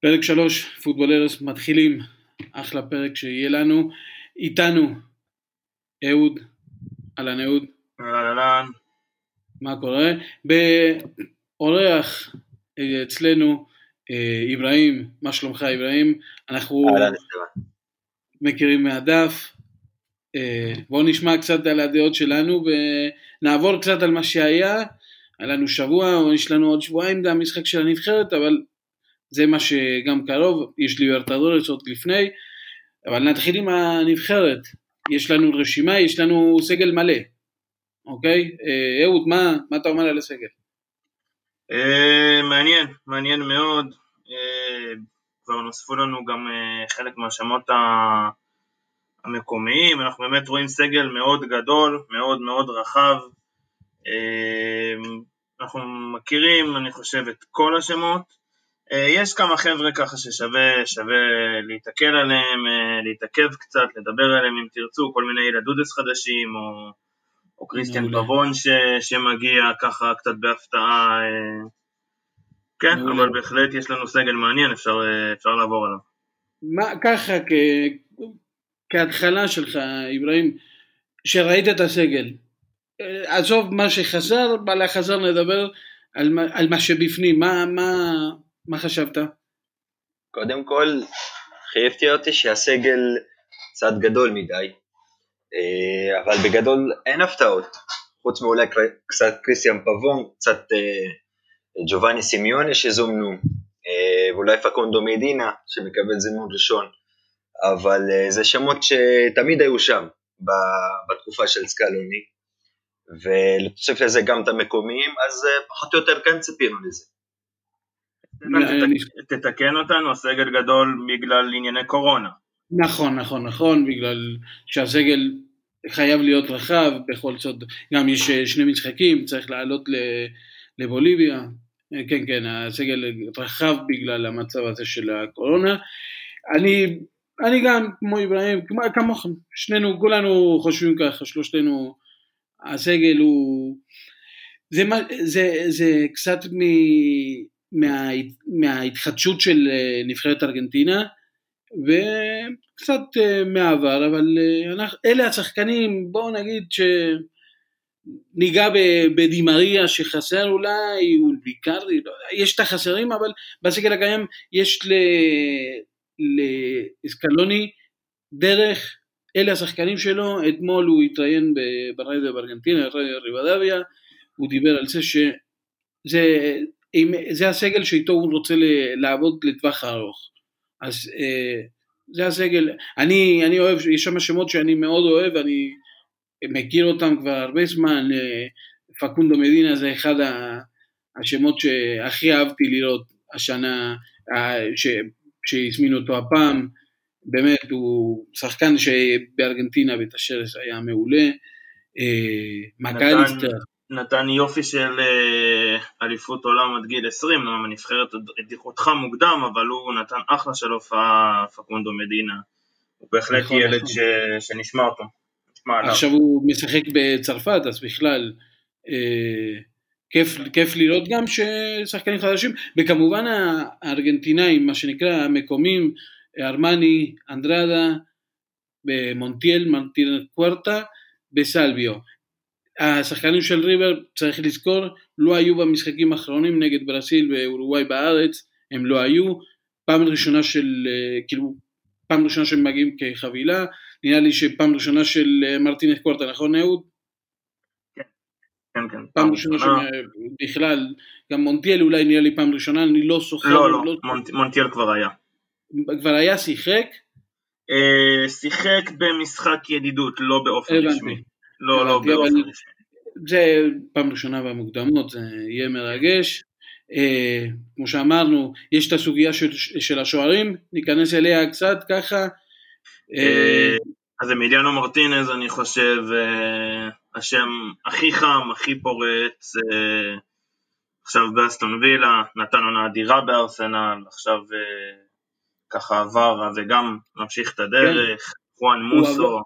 פרק שלוש, פוטבולרס, מתחילים, אחלה פרק שיהיה לנו. איתנו, אהוד, אהלן אהוד. אהלן אהלן. מה קורה? באורח אה, אצלנו, אה, אברהים, מה שלומך אברהים? אנחנו אהלן, מכירים מהדף. אה, בואו נשמע קצת על הדעות שלנו ונעבור קצת על מה שהיה. היה לנו שבוע, או יש לנו עוד שבועיים גם משחק של הנבחרת, אבל זה מה שגם קרוב, יש ליברטדורס עוד לפני, אבל נתחיל עם הנבחרת, יש לנו רשימה, יש לנו סגל מלא, אוקיי? אה, אהוד, מה, מה אתה אומר על הסגל? אה, מעניין, מעניין מאוד, אה, כבר נוספו לנו גם חלק מהשמות המקומיים, אנחנו באמת רואים סגל מאוד גדול, מאוד מאוד רחב, אנחנו מכירים, אני חושב, את כל השמות, יש כמה חבר'ה ככה ששווה להתקל עליהם, אה, להתעכב קצת, לדבר עליהם אם תרצו, כל מיני ילדודס חדשים, או, או קריסטיאן פבון ש, שמגיע ככה קצת בהפתעה, אה, כן, מעולה. אבל בהחלט יש לנו סגל מעניין, אפשר, אפשר לעבור עליו. מה, ככה, כ, כהתחלה שלך, אברהים, שראית את הסגל, עזוב מה שחזר, בעלה חזר נדבר על, על מה שבפנים, מה, מה, מה חשבת? קודם כל, חייבתי אותי שהסגל קצת גדול מדי, אה, אבל בגדול אין הפתעות, חוץ מאולי קצת קריסטיאן פבון, קצת אה, ג'ובאני סימיוני שזומנו, אה, ואולי פקונדו מדינה שמקבל זימון ראשון, אבל זה שמות שתמיד היו שם בתקופה של סקלוני, ולתוסף לזה גם את המקומיים, אז פחות או יותר כן ציפינו לזה. תתקן אותנו, הסגל גדול בגלל ענייני קורונה. נכון, נכון, נכון, בגלל שהסגל חייב להיות רחב, בכל זאת, גם יש אה, שני משחקים, צריך לעלות לבוליביה, אה, כן, כן, הסגל רחב בגלל המצב הזה של הקורונה. אני, אני גם, כמו אברהים, כמוכם, שנינו, כולנו חושבים ככה, שלושתנו, הסגל הוא, זה, זה, זה קצת מ... מה, מההתחדשות של אה, נבחרת ארגנטינה וקצת אה, מהעבר, אבל אה, אלה השחקנים, בואו נגיד שניגע בדימריה שחסר אולי, בעיקר, לא, יש את החסרים, אבל בסגל הקיים יש לאסקלוני דרך, אלה השחקנים שלו, אתמול הוא התראיין ברדיו בארגנטינה, ברדיו ריבדביה, הוא דיבר על זה שזה אם זה הסגל שאיתו הוא רוצה לעבוד לטווח הארוך. אז אה, זה הסגל, אני, אני אוהב, יש שם שמות שאני מאוד אוהב, אני מכיר אותם כבר הרבה זמן, אה, פקונדו מדינה זה אחד השמות שהכי אהבתי לראות השנה, שהזמינו אותו הפעם, באמת הוא שחקן שבארגנטינה בתשרס היה מעולה, אה, מקליסטר נתן יופי של אה, אליפות עולם עד גיל 20, למה הנבחרת אותך מוקדם, אבל הוא נתן אחלה של הופעה, פקונדו מדינה. הוא בהחלט נכון, ילד נכון. ש... שנשמע אותו. עכשיו הוא משחק בצרפת, אז בכלל אה, כיף, כיף לראות גם ששחקנים חדשים, וכמובן הארגנטינאים, מה שנקרא המקומים, ארמני, אנדרדה, במונטיאל, מונטיאל קוורטה, בסלביו. השחקנים של ריבר, צריך לזכור, לא היו במשחקים האחרונים נגד ברסיל ואורוגוואי בארץ, הם לא היו, פעם ראשונה של, אה, כאילו, פעם ראשונה שהם מגיעים כחבילה, נראה לי שפעם ראשונה של אה, מרטינס קורטה, נכון אהוד? כן, כן. פעם ראשונה שבכלל, גם מונטיאל אולי נראה לי פעם ראשונה, אני לא זוכר. לא, לא, לא מונטיאל כבר היה. כבר היה, שיחק? אה, שיחק במשחק ידידות, לא באופן רשמי. לא, לא, באופן זה פעם ראשונה במוקדמות, זה יהיה מרגש. אה, כמו שאמרנו, יש את הסוגיה של, של השוערים, ניכנס אליה קצת ככה. אה, אה אז אמיליאנו מרטינז, אני חושב, אה, השם הכי חם, הכי פורץ, אה, עכשיו באסטון וילה, נתן עונה אדירה בארסנל, עכשיו אה, ככה עבר וגם ממשיך את הדרך, כן. חואן מוסו.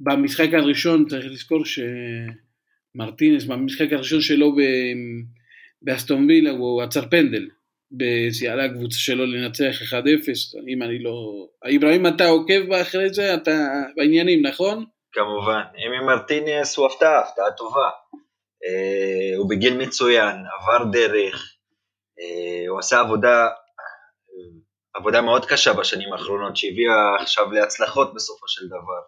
במשחק הראשון צריך לזכור שמרטינס, במשחק הראשון שלו באסטון וילה הוא עצר פנדל. בסיאלה הקבוצה שלו לנצח 1-0, אם אני לא... אברהים אתה עוקב אחרי זה? אתה בעניינים, נכון? כמובן, אמי מרטיניאס הוא הפתעה, הפתעה טובה. אה, הוא בגיל מצוין, עבר דרך, אה, הוא עשה עבודה, עבודה מאוד קשה בשנים האחרונות, שהביאה עכשיו להצלחות בסופו של דבר,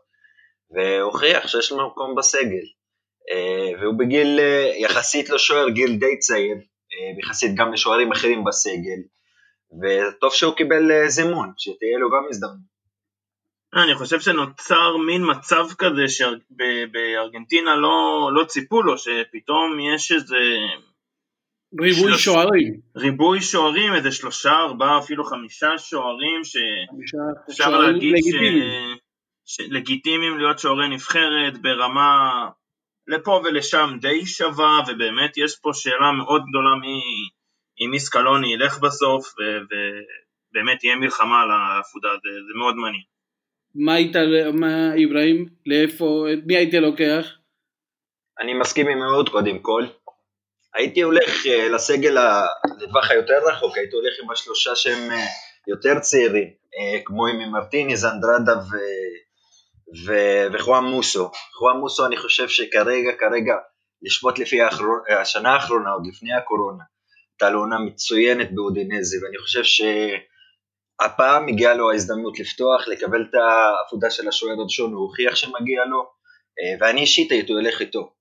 והוכיח שיש לו מקום בסגל. אה, והוא בגיל, אה, יחסית לשוער, גיל די צעיר, אה, יחסית גם לשוערים אחרים בסגל, וטוב שהוא קיבל זימון, שתהיה לו גם הזדמנות. אני חושב שנוצר מין מצב כזה שבארגנטינה לא, לא ציפו לו, שפתאום יש איזה... ריבוי שלוש... שוערים. ריבוי שוערים, איזה שלושה, ארבעה, אפילו חמישה שוערים שאפשר להגיד לגיטימיים. ש... לגיטימיים להיות שוערי נבחרת ברמה לפה ולשם די שווה, ובאמת יש פה שאלה מאוד גדולה מי, אם מי סקלוני ילך בסוף, ובאמת תהיה מלחמה על העפודה, זה, זה מאוד מעניין. מה היית, מה אברהים, לאיפה, מי היית לוקח? אני מסכים עם מאוד קודם כל. הייתי הולך אה, לסגל לטווח היותר רחוק, הייתי הולך עם השלושה שהם אה, יותר צעירים, אה, כמו עם מרטיניז, אנדרדה ו... וחואם מוסו. חואם מוסו אני חושב שכרגע, כרגע, לשפוט לפי האחרון, השנה האחרונה, עוד לפני הקורונה, הייתה לו עונה מצוינת באודינזי, ואני חושב שהפעם הגיעה לו ההזדמנות לפתוח, לקבל את העבודה של השוער הראשון, הוא הוכיח שמגיע לו, אה, ואני אישית הייתי הולך איתו.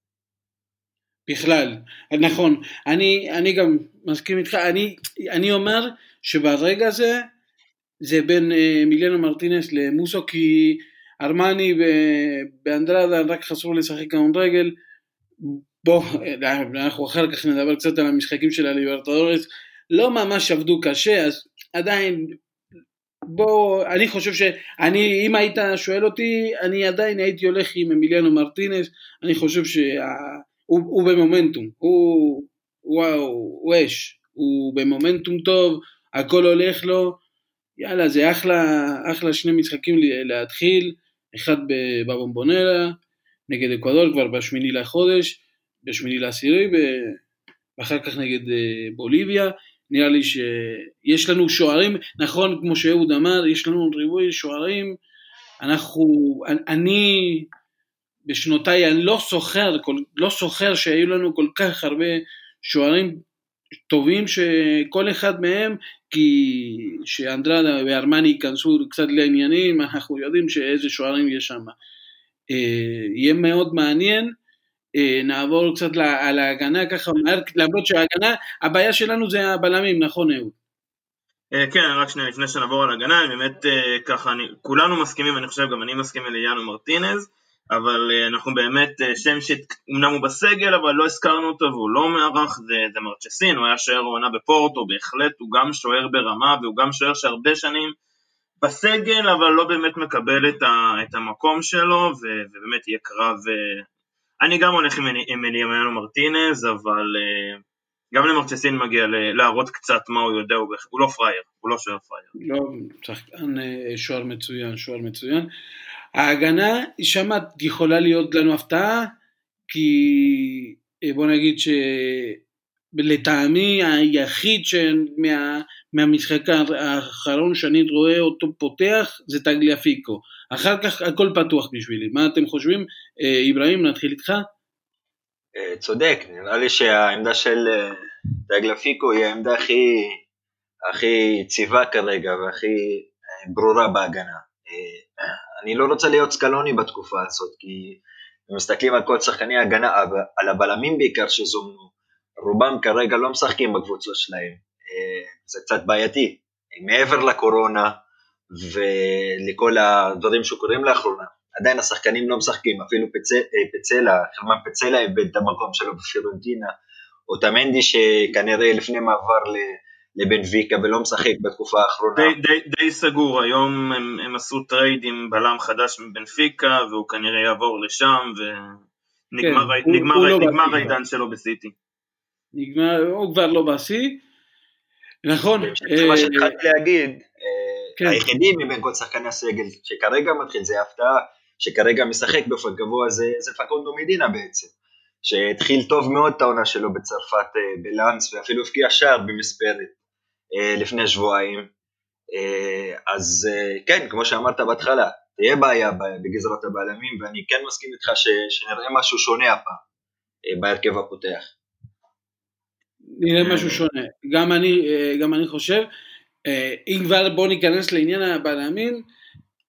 בכלל, נכון, אני, אני גם מסכים איתך, אני, אני אומר שברגע הזה זה בין אה, מיליאנו מרטינס למוסו כי ארמני באנדרדה רק חזרו לשחק כדורגל, בוא, אנחנו אחר כך נדבר קצת על המשחקים של הליברטדורס, לא ממש עבדו קשה, אז עדיין, בוא, אני חושב שאני, אם היית שואל אותי, אני עדיין הייתי הולך עם אמיליאנו מרטינס, אני חושב שהוא במומנטום, הוא, וואו, הוא אש, הוא במומנטום טוב, הכל הולך לו, יאללה, זה אחלה, אחלה שני משחקים להתחיל, אחד בבומבונלה נגד אקוודור כבר בשמיני לחודש, בשמיני לעשירי, ואחר כך נגד אה, בוליביה. נראה לי שיש לנו שוערים, נכון כמו שאהוד אמר, יש לנו ריבוי שוערים, אנחנו, אני בשנותיי אני לא סוחר, לא סוחר שהיו לנו כל כך הרבה שוערים טובים שכל אחד מהם, כי שאנדרדה וארמני ייכנסו קצת לעניינים, אנחנו יודעים שאיזה שוערים יש שם. אה, יהיה מאוד מעניין, אה, נעבור קצת על ההגנה ככה למרות שההגנה, הבעיה שלנו זה הבלמים, נכון אהוד? אה, כן, רק שנייה לפני שנעבור על הגנה, באמת ככה, כולנו מסכימים, אני חושב גם אני מסכים אליאנו מרטינז, אבל uh, אנחנו באמת, uh, שם שאומנם הוא בסגל, אבל לא הזכרנו אותו והוא לא מארח, זה, זה מרצ'סין, הוא היה שוער עונה בפורטו, בהחלט הוא גם שוער ברמה והוא גם שוער שהרבה שנים בסגל, אבל לא באמת מקבל את, ה, את המקום שלו, ו, ובאמת יהיה קרב, uh, אני גם הולך עם, אליאמיאנו מרטינז, אבל גם למרצ'סין מגיע להראות קצת מה הוא יודע, הוא לא פראייר, הוא לא שוער פראייר. לא, שחקן שוער מצוין, שוער מצוין. ההגנה שם יכולה להיות לנו הפתעה, כי אה, בוא נגיד שלטעמי היחיד שמה, מהמשחק האחרון שאני רואה אותו פותח זה טגליאפיקו. אחר כך הכל פתוח בשבילי. מה אתם חושבים? אה, אברהים, נתחיל איתך. אה, צודק, נראה לי שהעמדה של טגליאפיקו היא העמדה הכי, הכי יציבה כרגע והכי ברורה בהגנה. אני לא רוצה להיות סקלוני בתקופה הזאת, כי אם מסתכלים על כל שחקני ההגנה, על הבלמים בעיקר שזומנו, רובם כרגע לא משחקים בקבוצות שלהם, אה, זה קצת בעייתי, מעבר לקורונה ולכל הדברים שקורים לאחרונה, עדיין השחקנים לא משחקים, אפילו פס... אה, פסלה, חרמן פסלה איבד את המקום שלו בפיורנטינה, אוטמנדי שכנראה לפני מעבר ל... לבנפיקה ולא משחק בתקופה האחרונה. די, די, די סגור, היום הם, הם עשו טרייד עם בלם חדש מבנפיקה והוא כנראה יעבור לשם ונגמר כן, נגמר, הוא, נגמר לא העידן שלו בסיטי. נגמר, הוא כבר לא בשיא, נכון. זה מה אה, שהתחלתי להגיד, אה, כן. היחידי מבין כל שחקני הסגל שכרגע מתחיל זה הפתעה, שכרגע משחק באופן גבוה זה, זה פקונדו מדינה בעצם. שהתחיל טוב מאוד את העונה שלו בצרפת אה, בלאנס ואפילו הבקיע שער במספרת. לפני שבועיים. אז כן, כמו שאמרת בהתחלה, תהיה בעיה בגזרת הבלמים, ואני כן מסכים איתך ש, שנראה משהו שונה הפעם בהרכב הפותח. נראה משהו שונה. גם אני, גם אני חושב, אם כבר בוא ניכנס לעניין הבלמים,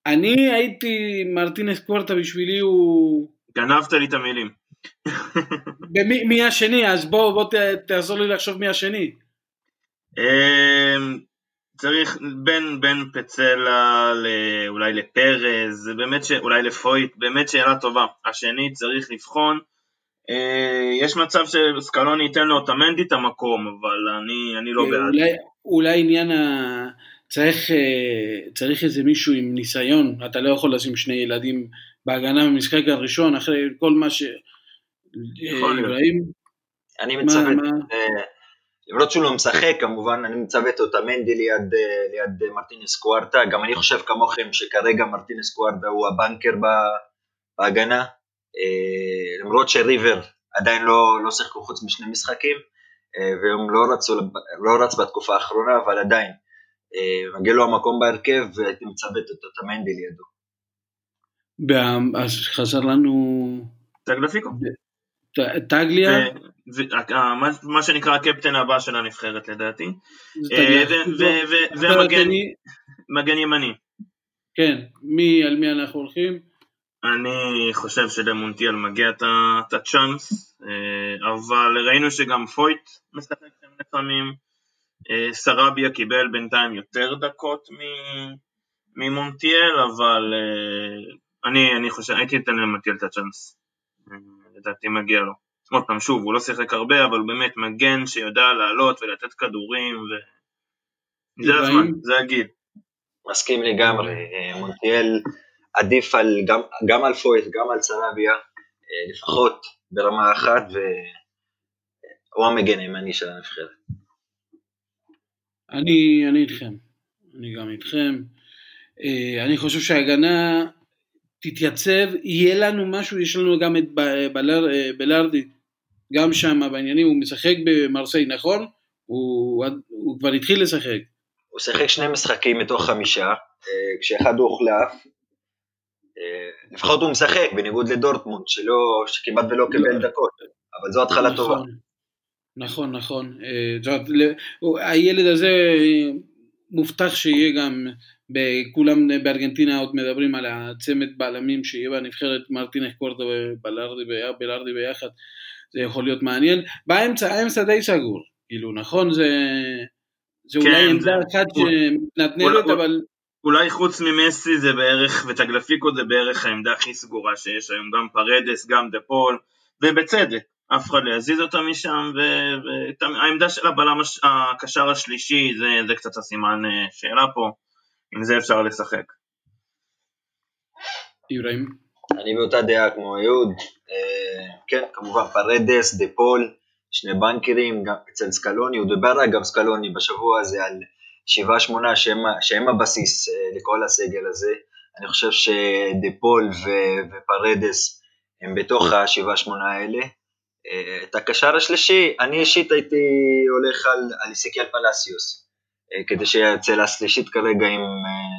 אני הייתי, מרטינס קוורטה בשבילי הוא... גנבת לי את המילים. מי, מי השני? אז בוא, בוא ת, תעזור לי לחשוב מי השני. אמ, צריך בין, בין פצלה אולי לפרז, באמת ש... אולי לפויט, באמת שאלה טובה. השני צריך לבחון. אה, יש מצב שסקלוני ייתן לו את המנדי את המקום, אבל אני, אני לא בעד. אולי, אולי עניין ה... צריך, אה, צריך איזה מישהו עם ניסיון, אתה לא יכול לשים שני ילדים בהגנה במשחק הראשון, אחרי כל מה ש... יכול להיות. אני אה, למרות שהוא לא משחק כמובן, אני מצוות אותה מנדי ליד, אה, ליד מרטינס קוארטה, גם אני חושב כמוכם שכרגע מרטינס קוארטה הוא הבנקר בהגנה, למרות שריבר עדיין לא, לא שיחקו חוץ משני משחקים, והם לא רצו, לא רץ בתקופה האחרונה, אבל עדיין, אה, מגיע לו המקום בהרכב והייתי מצוות את המנדי לידו. אז חזר לנו... טגלפיקו. טגליה. מה שנקרא הקפטן הבא של הנבחרת לדעתי. אה, ומגן ימני. כן, מי, על מי אנחנו הולכים? אני חושב שלמונטיאל מגיע את הצ'אנס, אה, אבל ראינו שגם פויט משחק שם לפעמים. אה, סרביה קיבל בינתיים יותר דקות ממונטיאל, אבל אה, אני, אני חושב, הייתי אתן למונטיאל את הצ'אנס, אה, לדעתי מגיע לו. עוד פעם, שוב, הוא לא שיחק הרבה, אבל באמת מגן שיודע לעלות ולתת כדורים, וזה הזמן, זה הגיל. מסכים לגמרי, מונטיאל עדיף על, גם, גם על פויט, גם על סרביה, לפחות ברמה אחת, והוא המגן הימני של הנבחרת. אני, אני איתכם, אני גם איתכם. אה, אני חושב שההגנה תתייצב, יהיה לנו משהו, יש לנו גם את בלר, אה, בלרדי, גם שם בעניינים, הוא משחק במרסיי, נכון? הוא, הוא כבר התחיל לשחק. הוא שיחק שני משחקים מתוך חמישה, אה, כשאחד הוא הוחלף, לפחות הוא משחק, בניגוד לדורטמונד, שלא, שכמעט ולא קיבל לא. דקות, אבל זו התחלה נכון. טובה. נכון, נכון. זאת הילד הזה מובטח שיהיה גם, כולם בארגנטינה עוד מדברים על הצמד בלמים שיהיה בנבחרת מרטינך קורדו ובלארדי ביחד, זה יכול להיות מעניין. באמצע, האמצע די סגור, כאילו, נכון? זה, זה כן, אולי עמדה אחת שמתנדנדת, אבל... אולי חוץ ממסי זה בערך, וטגליאפיקו זה בערך העמדה הכי סגורה שיש היום, גם פרדס, גם דה פול, ובצדק. אף אחד לא יזיז אותה משם, והעמדה של הבלם הקשר השלישי זה, זה קצת הסימן אה, שאלה פה, עם זה אפשר לשחק. איברהים? אני באותה דעה כמו אהוד, אה, כן, כמובן פרדס, דה פול, שני בנקרים, גם אצל סקלוני, הוא דיבר אגב סקלוני בשבוע הזה על שבעה שמונה שהם, שהם הבסיס אה, לכל הסגל הזה, אני חושב שדה פול ופרדס הם בתוך השבעה שמונה האלה, אה, את הקשר השלישי, אני אישית הייתי הולך על, על אסקיאל פלאסיוס, כדי שיהיה הצלע השלישית כרגע עם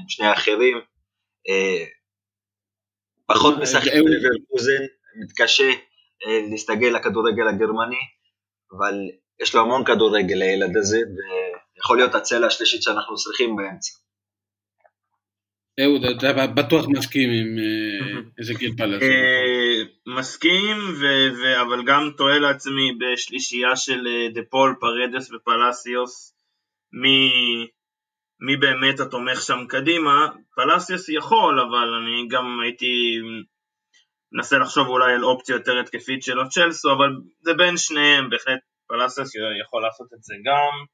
שני האחרים. פחות משחק בלברקוזן, מתקשה להסתגל לכדורגל הגרמני, אבל יש לו המון כדורגל לילד הזה, ויכול להיות הצלע השלישית שאנחנו צריכים באמצע. אהוד, אתה בטוח מסכים עם אסקיאל פלאסיוס. מסכים, אבל גם תוהה לעצמי בשלישייה של אה, דה פול, פרדס ופלאסיוס, מי, מי באמת התומך שם קדימה. פלסיוס יכול, אבל אני גם הייתי מנסה לחשוב אולי על אופציה יותר התקפית של צ'לסו, אבל זה בין שניהם, בהחלט פלסיוס יכול לעשות את זה גם.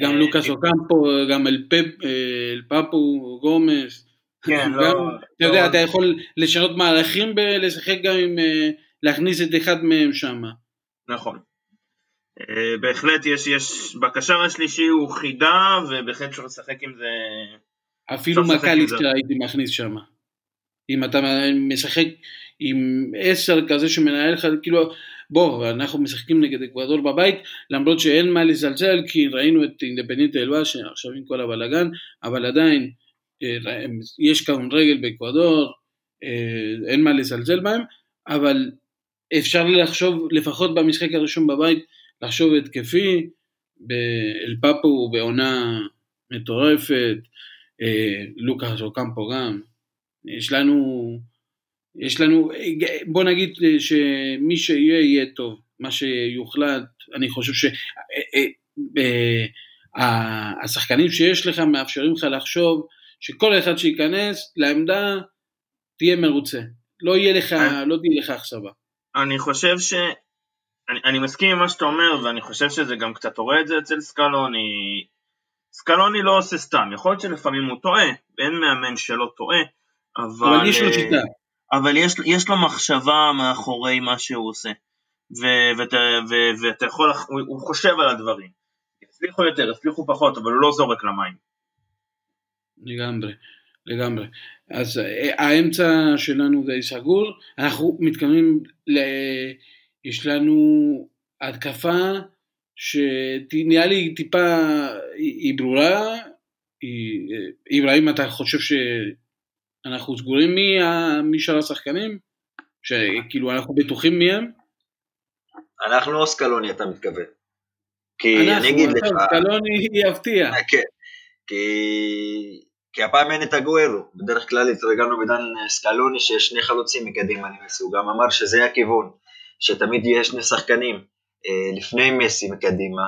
גם לוקאס אוקמפו, גם אל פאפו, גומס. כן, לא... אתה יודע, לא- אתה יכול לשנות מהלכים ולשחק גם עם... אה, להכניס את אחד מהם שם. נכון. אה, בהחלט יש, יש, בקשר השלישי הוא חידה, ובהחלט אפשר לשחק עם זה... אפילו מקליסטר הייתי מכניס שם. אם אתה משחק עם עשר כזה שמנהל לך, כאילו, בוא, אנחנו משחקים נגד אקוודור בבית, למרות שאין מה לזלזל, כי ראינו את אינדפנדנט אלווה שעכשיו עם כל הבלאגן, אבל עדיין אה, יש רגל באקוודור, אה, אין מה לזלזל בהם, אבל אפשר לחשוב, לפחות במשחק הראשון בבית, לחשוב התקפי, אל פאפו בעונה מטורפת, לוקאס אוקמפו גם, יש לנו, יש לנו, בוא נגיד שמי שיהיה יהיה טוב, מה שיוחלט, אני חושב שהשחקנים אה, שיש לך מאפשרים לך לחשוב שכל אחד שייכנס לעמדה תהיה מרוצה, לא יהיה לך, לא תהיה לך אכזבה. אני חושב ש... אני, אני מסכים עם מה שאתה אומר, ואני חושב שזה גם קצת רואה את זה אצל סקלוני. סקלוני לא עושה סתם, יכול להיות שלפעמים הוא טועה, אין מאמן שלא טועה, אבל... אבל יש לו אה, שיטה. אבל יש, יש לו מחשבה מאחורי מה שהוא עושה, ואתה יכול, הוא, הוא חושב על הדברים. הצליחו יותר, הצליחו פחות, אבל הוא לא זורק למים. לגמרי, לגמרי. אז אה, האמצע שלנו די סגור, אנחנו מתכוונים, ל... יש לנו התקפה שנראה לי טיפה, היא ברורה, אברהים אתה חושב שאנחנו סגורים משאר השחקנים? שכאילו אנחנו בטוחים מי הם? אנחנו או סקלוני אתה מתכוון? כי אני אגיד לך... סקלוני יפתיע. כן, כי כי הפעם אין את הגוארו, בדרך כלל התרגלנו בדן סקלוני שיש שני חלוצים מקדימה למסי, הוא גם אמר שזה הכיוון, שתמיד יש שני שחקנים אה, לפני מסי מקדימה,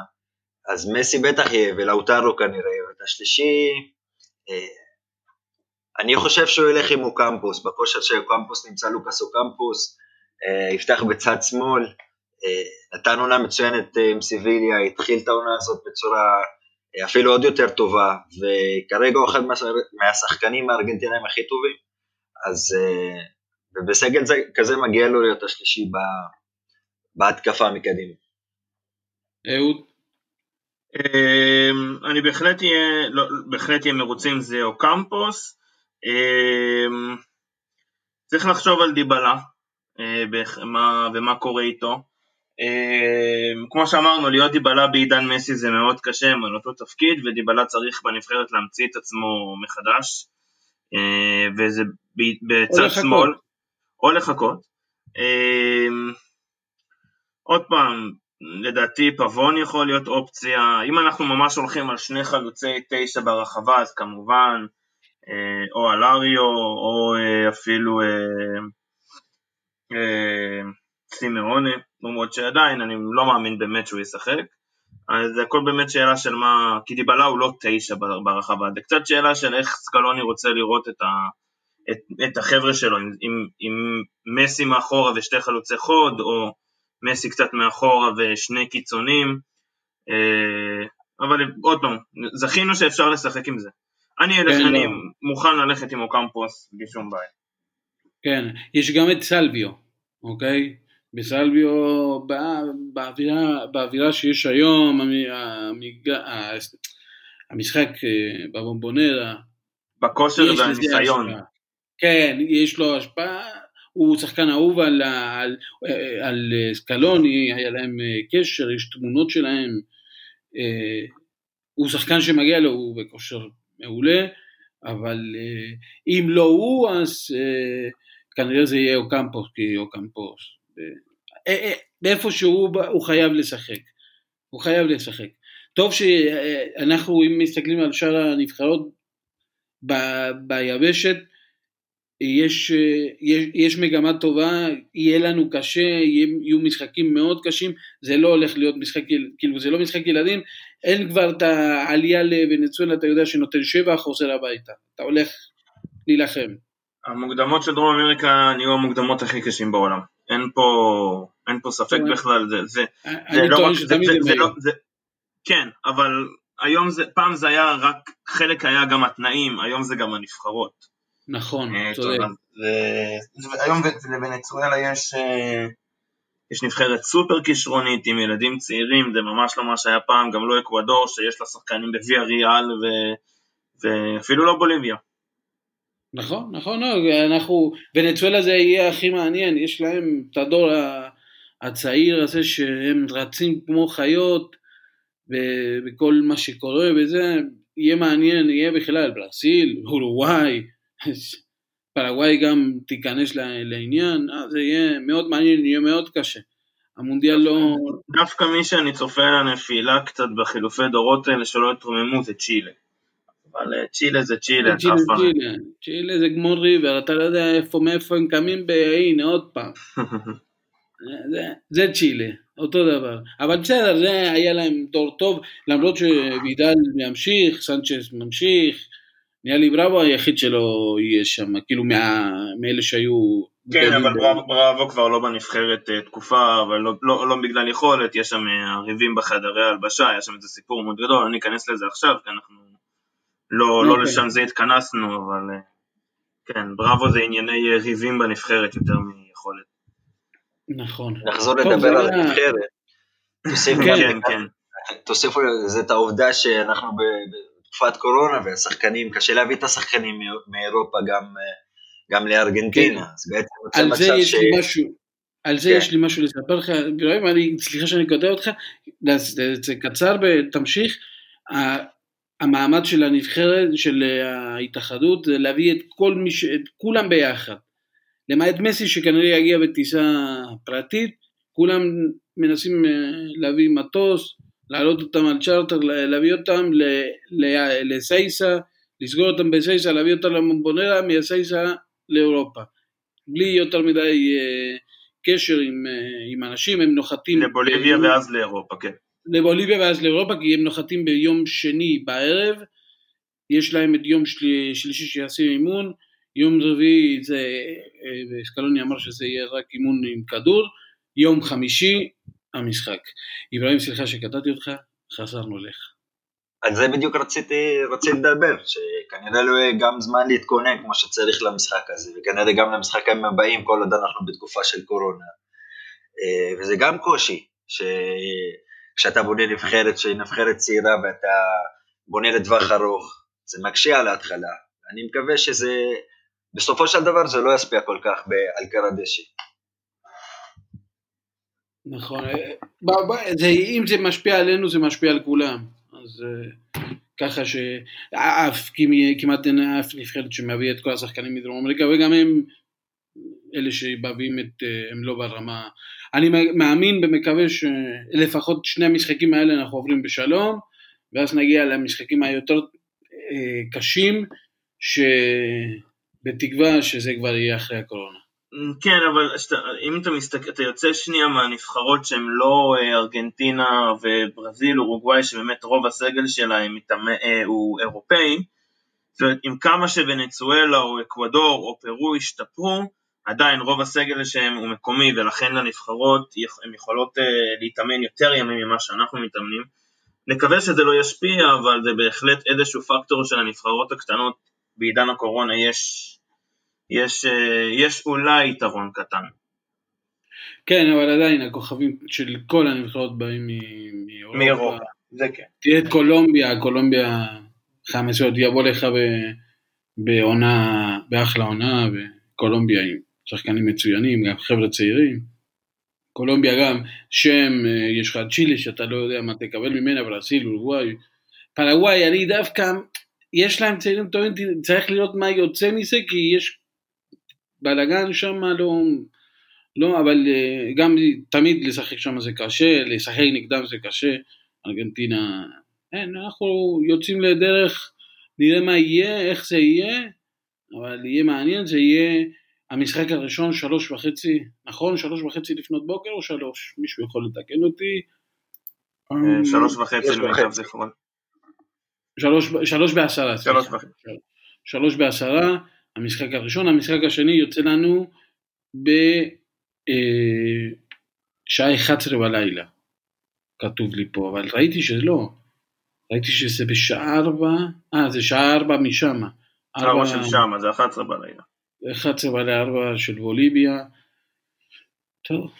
אז מסי בטח יהיה ולאוטרו כנראה, ואת השלישי, אה, אני חושב שהוא ילך עם אוקמפוס, בכושר של אוקמפוס נמצא לוקאס אוקמפוס, אה, יפתח בצד שמאל, אה, נתן עונה מצוינת אה, עם סיביליה, התחיל את העונה הזאת בצורה אפילו עוד יותר טובה, וכרגע הוא אחד מהשחקנים הארגנטינאים הכי טובים, אז אה, בסגל כזה מגיע לו להיות השלישי בהתקפה מקדימה. אהוד? אמ, אני בהחלט אהיה, לא, בהחלט אהיה מרוצים זה או קמפוס. אמ, צריך לחשוב על דיבלה אה, ומה קורה איתו. אמ, כמו שאמרנו, להיות דיבלה בעידן מסי זה מאוד קשה, הם על אותו תפקיד, ודיבלה צריך בנבחרת להמציא את עצמו מחדש, אה, וזה בצד שמאל, או לחכות. עוד פעם, לדעתי פבון יכול להיות אופציה, אם אנחנו ממש הולכים על שני חלוצי תשע ברחבה, אז כמובן, אה, או על אריו, או אה, אפילו סימאונה, למרות שעדיין אני לא מאמין באמת שהוא ישחק. אז זה הכל באמת שאלה של מה, כי דיבלה הוא לא תשע ברחבה, זה קצת שאלה של איך סקלוני רוצה לראות את, ה, את, את החבר'ה שלו, עם, עם, עם מסי מאחורה ושתי חלוצי חוד, או מסי קצת מאחורה ושני קיצונים, אה, אבל עוד פעם, זכינו שאפשר לשחק עם זה. אני, אלך, כן, אני לא. מוכן ללכת עם אוקמפוס בלי שום בעיה. כן, יש גם את סלביו, אוקיי? בסלביו באווירה, באווירה שיש היום, המג... המשחק אה, בבומבונרה. בכושר והניסיון. כן, יש לו השפעה, הוא שחקן אהוב על, על, על סקלוני, היה להם אה, קשר, יש תמונות שלהם, אה, הוא שחקן שמגיע לו, הוא בכושר מעולה, אבל אם לא הוא, אז כנראה זה יהיה אוקמפוס, כי אוקמפוס אה, אה, שהוא הוא חייב לשחק, הוא חייב לשחק. טוב שאנחנו אם מסתכלים על שאר הנבחרות ב, ביבשת יש, יש, יש מגמה טובה, יהיה לנו קשה, יהיו משחקים מאוד קשים, זה לא הולך להיות משחק, כאילו זה לא משחק ילדים, אין כבר את העלייה לוונצואלה, אתה יודע שנותן שבע חוזר הביתה, אתה הולך להילחם. המוקדמות של דרום אמריקה נהיו המוקדמות הכי קשים בעולם. אין פה, אין פה ספק בכלל, זה, זה, זה לא רק, זה, זה, זה לא, זה, כן, אבל היום זה, פעם זה היה רק, חלק היה גם התנאים, היום זה גם הנבחרות. נכון, אה, צודק. היום לוונצואלה יש, אה, יש נבחרת סופר כישרונית עם ילדים צעירים, זה ממש לא מה שהיה פעם, גם לא אקוודור שיש לה שחקנים בוויה ריאל ואפילו לא בוליביה. נכון, נכון, לא, אנחנו, ונצואלה זה יהיה הכי מעניין, יש להם את הדור הצעיר הזה שהם רצים כמו חיות בכל מה שקורה וזה, יהיה מעניין, יהיה בכלל ברסיל, אורוגוואי, פרגוואי גם תיכנס לעניין, אה, זה יהיה מאוד מעניין, יהיה מאוד קשה. המונדיאל לא... דווקא מי שאני צופה לנפילה קצת בחילופי דורות האלה שלא יתרוממו זה צ'ילה. אבל אה, צ'ילה זה צ'ילה, צ'ילה, צ'ילה, צ'ילה זה כמו ריבר, אתה לא יודע איפה, מאיפה הם קמים, הנה עוד פעם. זה, זה צ'ילה, אותו דבר. אבל בסדר, זה היה להם דור טוב, למרות שווידל ממשיך, סנצ'ס ממשיך, נראה לי בראבו היחיד שלא יהיה שם, כאילו מה, מאלה שהיו... כן, אבל בראבו, בראבו כבר לא בנבחרת uh, תקופה, אבל לא, לא, לא בגלל יכולת, יש שם uh, ריבים בחדרי הלבשה, היה שם איזה סיפור מאוד גדול, אני אכנס לזה עכשיו, כי אנחנו לא, okay. לא אוקיי. לשם זה התכנסנו, אבל uh, כן, בראבו זה ענייני uh, ריבים בנבחרת יותר מיכולת. נכון. נחזור לדבר על הנבחרת. כן, כן. תוסיפו לזה את העובדה שאנחנו בתקופת קורונה והשחקנים, קשה להביא את השחקנים מאירופה גם, גם לארגנטינה, כן. אז בעצם על זה יש ש... לי משהו, על זה כן. יש לי משהו לספר לך, אני, סליחה שאני קוטע אותך, זה קצר ותמשיך, המעמד של הנבחרת, של ההתאחדות, זה להביא את כל מי, ש... את כולם ביחד. למעט מסי שכנראה יגיע בטיסה פרטית, כולם מנסים אה, להביא מטוס, להעלות אותם על צ'רטר, להביא אותם לסייסה, לסגור אותם בסייסה, להביא אותם למבונרה, מסייסה לאירופה. בלי יותר מדי אה, קשר עם, אה, עם אנשים, הם נוחתים... לבוליביה ביום, ואז לאירופה, כן. לבוליביה ואז לאירופה, כי הם נוחתים ביום שני בערב, יש להם את יום של, שלישי שיעשו אימון, יום רביעי זה, אה, סקלוני אמר שזה יהיה רק אימון עם כדור, יום חמישי המשחק. אברהים, סליחה שקטעתי אותך, חזרנו לך. על זה בדיוק רציתי, רציתי לדבר, שכנראה לא יהיה גם זמן להתכונן כמו שצריך למשחק הזה, וכנראה גם למשחקים הבאים כל עוד אנחנו בתקופה של קורונה. אה, וזה גם קושי, שכשאתה בונה נבחרת שהיא נבחרת צעירה ואתה בונה לטווח ארוך, זה מקשה על ההתחלה. אני מקווה שזה בסופו של דבר זה לא ישפיע כל כך על קר הדשא. נכון, אה, זה, אם זה משפיע עלינו זה משפיע על כולם, אז אה, ככה שאף כמעט אין אף נבחרת שמביא את כל השחקנים מדרום אמריקה וגם הם אלה שמביאים את, אה, הם לא ברמה, אני מאמין ומקווה שלפחות שני המשחקים האלה אנחנו עוברים בשלום ואז נגיע למשחקים היותר קשים ש... בתקווה שזה כבר יהיה אחרי הקורונה. כן, אבל שת, אם אתה מסתכל, אתה יוצא שנייה מהנבחרות שהן לא אה, ארגנטינה וברזיל, אורוגוואי, שבאמת רוב הסגל שלהם אה, הוא אירופאי, זאת אומרת, עם כמה שוונצואלה או אקוודור או פרו השתפרו, עדיין רוב הסגל שלהם הוא מקומי ולכן לנבחרות הן יכולות אה, להתאמן יותר ימים ממה שאנחנו מתאמנים. נקווה שזה לא ישפיע, אבל זה בהחלט איזשהו פקטור של הנבחרות הקטנות בעידן הקורונה יש, יש, אה, יש אולי יתרון קטן. כן, אבל עדיין הכוכבים של כל הנבחרות באים מאירופה. מאירופה, זה כן. תראה את קולומביה, קולומביה חמש שעות יבוא לך בעונה, באחלה עונה, וקולומביה עם שחקנים מצוינים, גם חבר'ה צעירים. קולומביה גם, שם, אה, יש לך צ'ילה שאתה לא יודע מה תקבל ממנה, ברסיל, אורוגוואי. פרגוואי, אני דווקא, יש להם צעירים טובים, צריך לראות מה יוצא מזה, כי יש בלאגן שם לא, לא, אבל אה, גם תמיד לשחק שם זה קשה, לשחק נגדם זה קשה, ארגנטינה, אין, אנחנו יוצאים לדרך, נראה מה יהיה, איך זה יהיה, אבל יהיה מעניין, זה יהיה המשחק הראשון שלוש וחצי, נכון? שלוש וחצי לפנות בוקר או שלוש? מישהו יכול לתקן אותי? אה, שלוש וחצי למיטב זיכרון. שלוש בעשרה. שלוש בעשרה, המשחק הראשון, המשחק השני יוצא לנו בשעה אה, 11 בלילה, כתוב לי פה, אבל ראיתי שלא, ראיתי שזה בשעה 4, אה זה שעה 4 משם. 4 של שם, זה 11 בלילה. 11 בלילה 4 של בוליביה, טוב.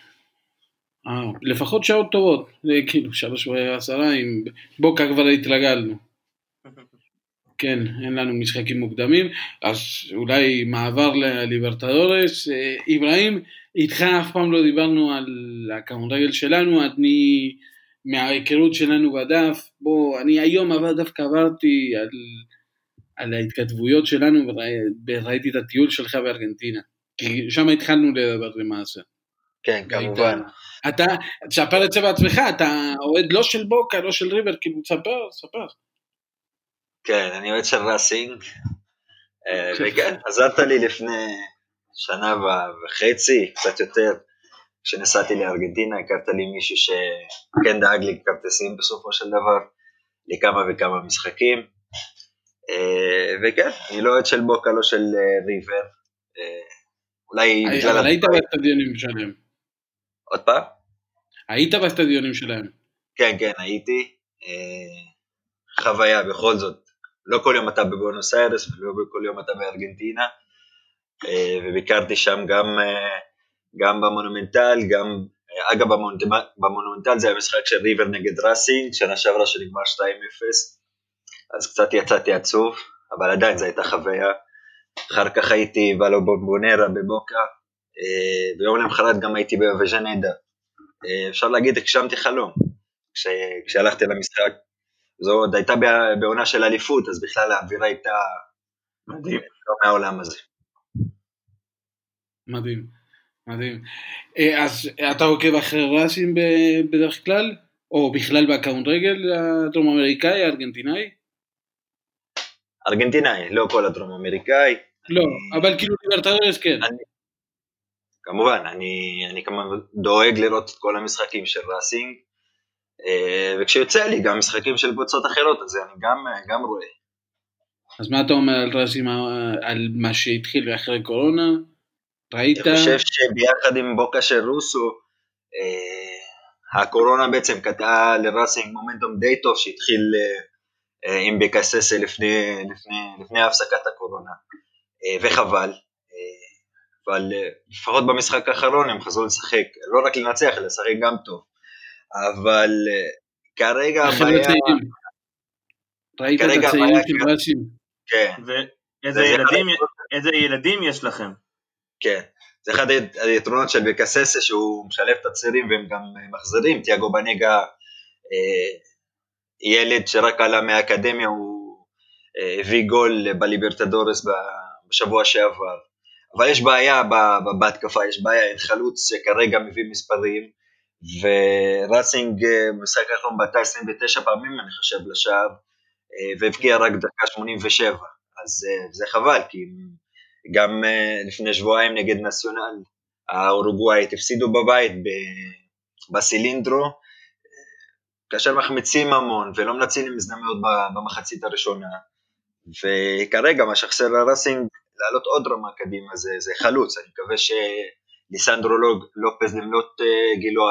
אה, לפחות שעות טובות, זה כאילו שלוש ועשרה עם בוקה כבר התרגלנו. כן, אין לנו משחקים מוקדמים, אז אולי מעבר לליברטדורס. אה, אברהים, איתך אף פעם לא דיברנו על הכדורגל שלנו, אני, מההיכרות שלנו בדף, בוא, אני היום אבל דווקא עברתי על, על ההתכתבויות שלנו וראיתי את הטיול שלך בארגנטינה, כי שם התחלנו לדבר למעשה. כן, כמובן. אתה, תספר את זה בעצמך, אתה אוהד לא של בוקה, לא של ריבר, כאילו, תספר, תספר. כן, אני אוהד של ראסינג, אה, וכן, עזרת לי לפני שנה וחצי, קצת יותר, כשנסעתי לארגנטינה, הכרת לי מישהו שכן דאג לי כרטיסים בסופו של דבר, לכמה וכמה משחקים, אה, וכן, אני לא אוהד של בוקה, לא של אה, ריבר, אולי בגלל... אבל היית באצטדיונים שלהם. עוד פעם? היית באצטדיונים שלהם. כן, כן, הייתי. חוויה בכל זאת, לא כל יום אתה בבונוס איירס ולא כל יום אתה בארגנטינה, אה, וביקרתי שם גם, אה, גם במונומנטל, גם, אה, אגב במונומנטל זה היה משחק של ריבר נגד ראסינג, שנה שעברה שנגמר 2-0, אז קצת יצאתי עצוב, אבל עדיין זו הייתה חוויה. אחר כך הייתי בלו בומבונרה בבוקה, ביום למחרת גם הייתי בווז'נדה. אפשר להגיד, הגשמתי חלום. כשהלכתי למשחק, זו עוד הייתה בעונה של אליפות, אז בכלל האווירה הייתה מדהים, לא מהעולם הזה. מדהים, מדהים. אה, אז אתה עוקב אחרי ראסים בדרך כלל? או בכלל בכדורגל הדרום אמריקאי, הארגנטינאי? ארגנטינאי, לא כל הדרום אמריקאי. לא, אני... אבל כאילו ליברטדורס כן. אני... כמובן, אני, אני כמובן דואג לראות את כל המשחקים של ראסינג, וכשיוצא לי גם משחקים של קבוצות אחרות, אז אני גם, גם רואה. אז מה אתה אומר על רזים, על מה שהתחיל אחרי קורונה? ראית? אני חושב שביחד עם בוקה של רוסו, אה, הקורונה בעצם קטעה לראסינג מומנטום די טוב שהתחיל אה, עם בקססה לפני, לפני, לפני הפסקת הקורונה, וחבל. אבל לפחות במשחק האחרון הם חזרו לשחק, לא רק לנצח, אלא לשחק גם טוב. אבל אה, כרגע הבעיה... ראית את הצעירים של ראשים. כן. ואיזה ילדים יש לכם? כן. זה אחד היתרונות של בקססה שהוא משלב את הצעירים והם גם מחזירים, תיאגו בנגה אה, ילד שרק עלה מהאקדמיה הוא אה, הביא גול בליברטדורס בשבוע שעבר. אבל יש בעיה בהתקפה, יש בעיה, אין חלוץ שכרגע מביא מספרים וראסינג אה, משחק האחרון בעטה 29 פעמים אני חושב לשער אה, והבקיע רק דקה 87 אז אה, זה חבל כי גם לפני שבועיים נגד נציונל האורוגוואית הפסידו בבית בסילינדרו. כאשר מחמיצים המון ולא מנצלים הזדמנויות במחצית הראשונה וכרגע מה שחסר לראסינג לעלות עוד רמה קדימה זה, זה חלוץ, אני מקווה ש... ליסנדרו לופז למלות אה, גילו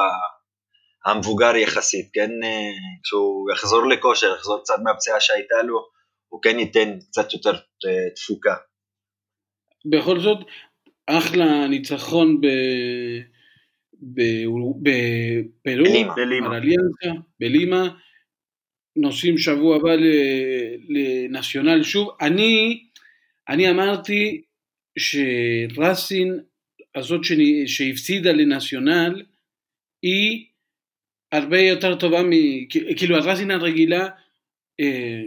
המבוגר יחסית, כן, אה, כשהוא יחזור לכושר, יחזור קצת מהפציעה שהייתה לו, הוא כן ייתן קצת יותר אה, תפוקה. בכל זאת, אחלה ניצחון ב... בפרו, בלימה, בלימה, נוסעים שבוע הבא לנציונל שוב. אני, אני אמרתי שרסין הזאת שהפסידה לנציונל היא הרבה יותר טובה מ... כאילו הרזין הרגילה אה,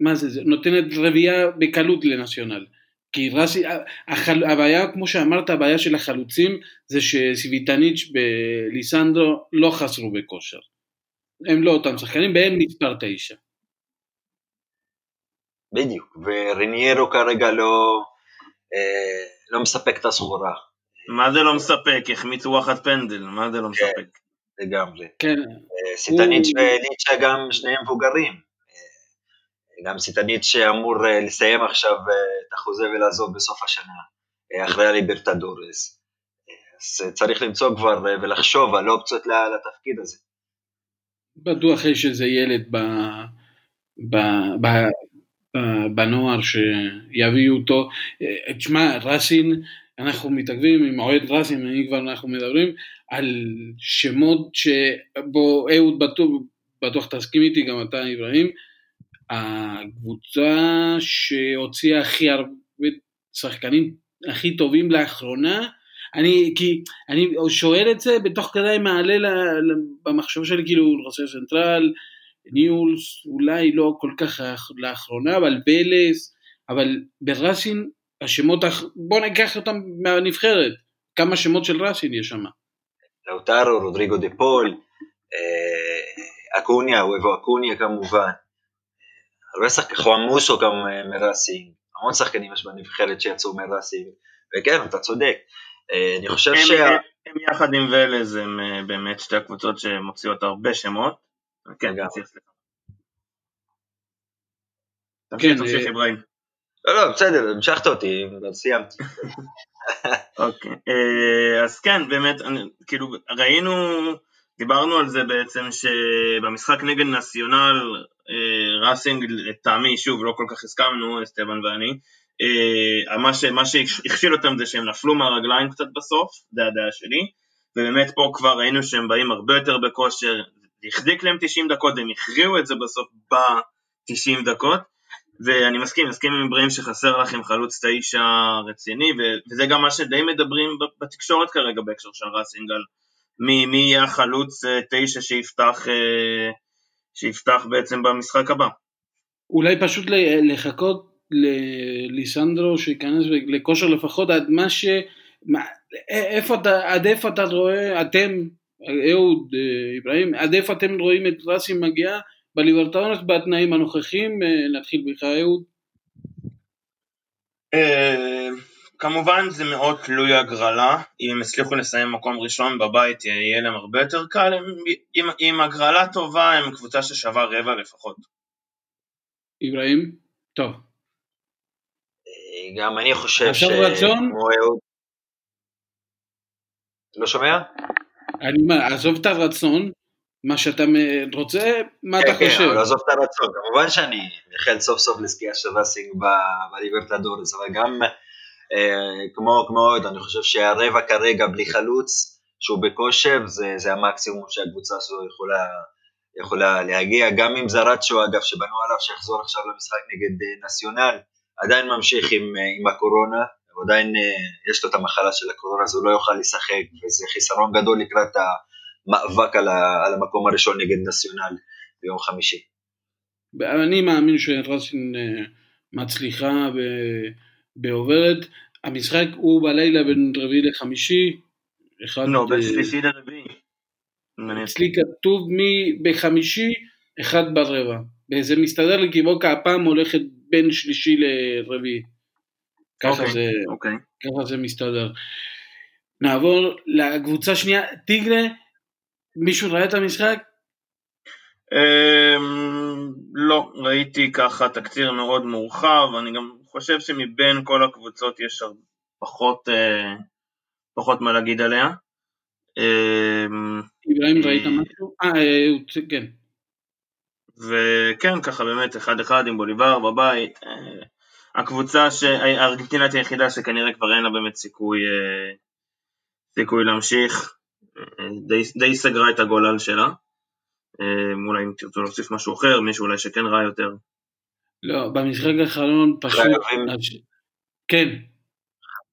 מה זה, נותנת רביעייה בקלות לנציונל. כי רסי, החל, הבעיה כמו שאמרת הבעיה של החלוצים זה שסיביטניץ' וליסנדרו לא חסרו בכושר. הם לא אותם שחקנים והם מספר תשע. בדיוק וריניירו כרגע לא אה, לא מספק את הסחורה. מה זה לא מספק? החמיצו וואחד פנדל, מה זה לא כן, מספק? לגמרי. כן. אה, סיטניץ' וליצ'ה גם שניהם מבוגרים. אה, גם סיטניץ' שאמור לסיים עכשיו את החוזה ולעזוב בסוף השנה, אחרי הליברטדורס. אז צריך למצוא כבר ולחשוב על אופציות לתפקיד הזה. בטוח יש איזה ילד ב, ב, ב, בנוער שיביאו אותו. אה, תשמע, רסין, אנחנו מתעכבים עם אוהד רסין, אני כבר אנחנו מדברים על שמות שבו אהוד בטוח, בטוח תסכים איתי, גם אתה אברהים, הקבוצה שהוציאה הכי הרבה שחקנים הכי טובים לאחרונה, אני, כי אני שואל את זה, בתוך כדי מעלה במחשב שלי כאילו רוסריו סנטרל, ניולס, אולי לא כל כך לאחרונה, אבל ולס, אבל בראסין השמות, בוא ניקח אותם מהנבחרת, כמה שמות של ראסין יש שם. לאוטרו, רודריגו דה פול, אה, אקוניה, אוהבו אקוניה כמובן, הרבה שחקנים, חואמוסו גם אה, מראסין, המון שחקנים יש בנבחרת שיצאו מראסין, וכן, אתה צודק. אה, אני חושב שה... הם יחד עם ולז הם באמת שתי הקבוצות שמוציאות הרבה שמות. כן, תמשיך סליחה. תמשיך, תמשיך אברהים. לא, לא, בסדר, המשכת אותי, סיימתי. אוקיי, אה, אז כן, באמת, כאילו, ראינו, דיברנו על זה בעצם שבמשחק נגד נציונל, אה, ראסינג, לטעמי, שוב, לא כל כך הסכמנו, אסטבן ואני, אה, מה, שהכשיל אותם זה שהם נפלו מהרגליים קצת בסוף, זה הדעה שלי, ובאמת פה כבר ראינו שהם באים הרבה יותר בכושר, החזיק להם 90 דקות והם הכריעו את זה בסוף ב-90 דקות, ואני מסכים, מסכים עם אברהים שחסר לכם חלוץ תשע רציני, וזה גם מה שדי מדברים בתקשורת כרגע בהקשר של רסינגל, מי, מי יהיה החלוץ אה, תשע שיפתח, אה, שיפתח בעצם במשחק הבא. אולי פשוט לחכות לליסנדרו שייכנס לכושר לפחות עד מה ש... איפה אתה, עד איפה אתה רואה, אתם, אהוד, אה, אברהים, עד איפה אתם רואים את רסי מגיעה בליברטאונס בתנאים הנוכחים, אה, נתחיל בך אהוד. אה, כמובן זה מאוד תלוי הגרלה, אם הם הצליחו לסיים מקום ראשון בבית יהיה להם הרבה יותר קל, אם, אם הגרלה טובה הם קבוצה ששווה רבע לפחות. אברהים? טוב. גם אני חושב ש... עכשיו רצון? לא שומע? אני אומר, עזוב את הרצון, מה שאתה רוצה, מה כן, אתה כן, חושב? כן, אבל עזוב את הרצון, כמובן שאני מייחל סוף סוף לזכייה של ראסינג בליברטדורס, אבל גם אה, כמו, כמו אני חושב שהרבע כרגע בלי חלוץ, שהוא בכושר, זה, זה המקסימום שהקבוצה שלו יכולה, יכולה להגיע, גם עם זרצ'ו אגב, שבנו עליו שיחזור עכשיו למשחק נגד אה, נציונל, עדיין ממשיך עם, אה, עם הקורונה, עדיין אה, יש לו את המחלה של הקורונה, אז הוא לא יוכל לשחק, וזה חיסרון גדול לקראת ה... מאבק על, ה, על המקום הראשון נגד נציונל ביום חמישי. אני מאמין שרסין אה, מצליחה בעוברת. המשחק הוא בלילה בין רביעי לחמישי. לא, בין שלישי לרביעי. אצלי כתוב מי בחמישי, אחד ברבע. וזה מסתדר לי כי בוקה הפעם הולכת בין שלישי לרביעי. ככה, okay, אוקיי, זה, okay. אוקיי. ככה זה מסתדר. נעבור לקבוצה שנייה, טיגרה מישהו ראה את המשחק? אמ, לא, ראיתי ככה תקציר מאוד מורחב, אני גם חושב שמבין כל הקבוצות יש פחות, אה, פחות מה להגיד עליה. אמ, אברהים ראית משהו? אה, אה כן. וכן, ככה באמת, אחד אחד עם בוליבר בבית. אה, הקבוצה, הארגנטינית היחידה שכנראה כבר אין לה באמת סיכוי, סיכוי להמשיך. די, די סגרה את הגולל שלה. אה, אולי אם תרצו להוסיף משהו אחר, מישהו אולי שכן רע יותר. לא, במשחק האחרון פשוט... חייבים... כן.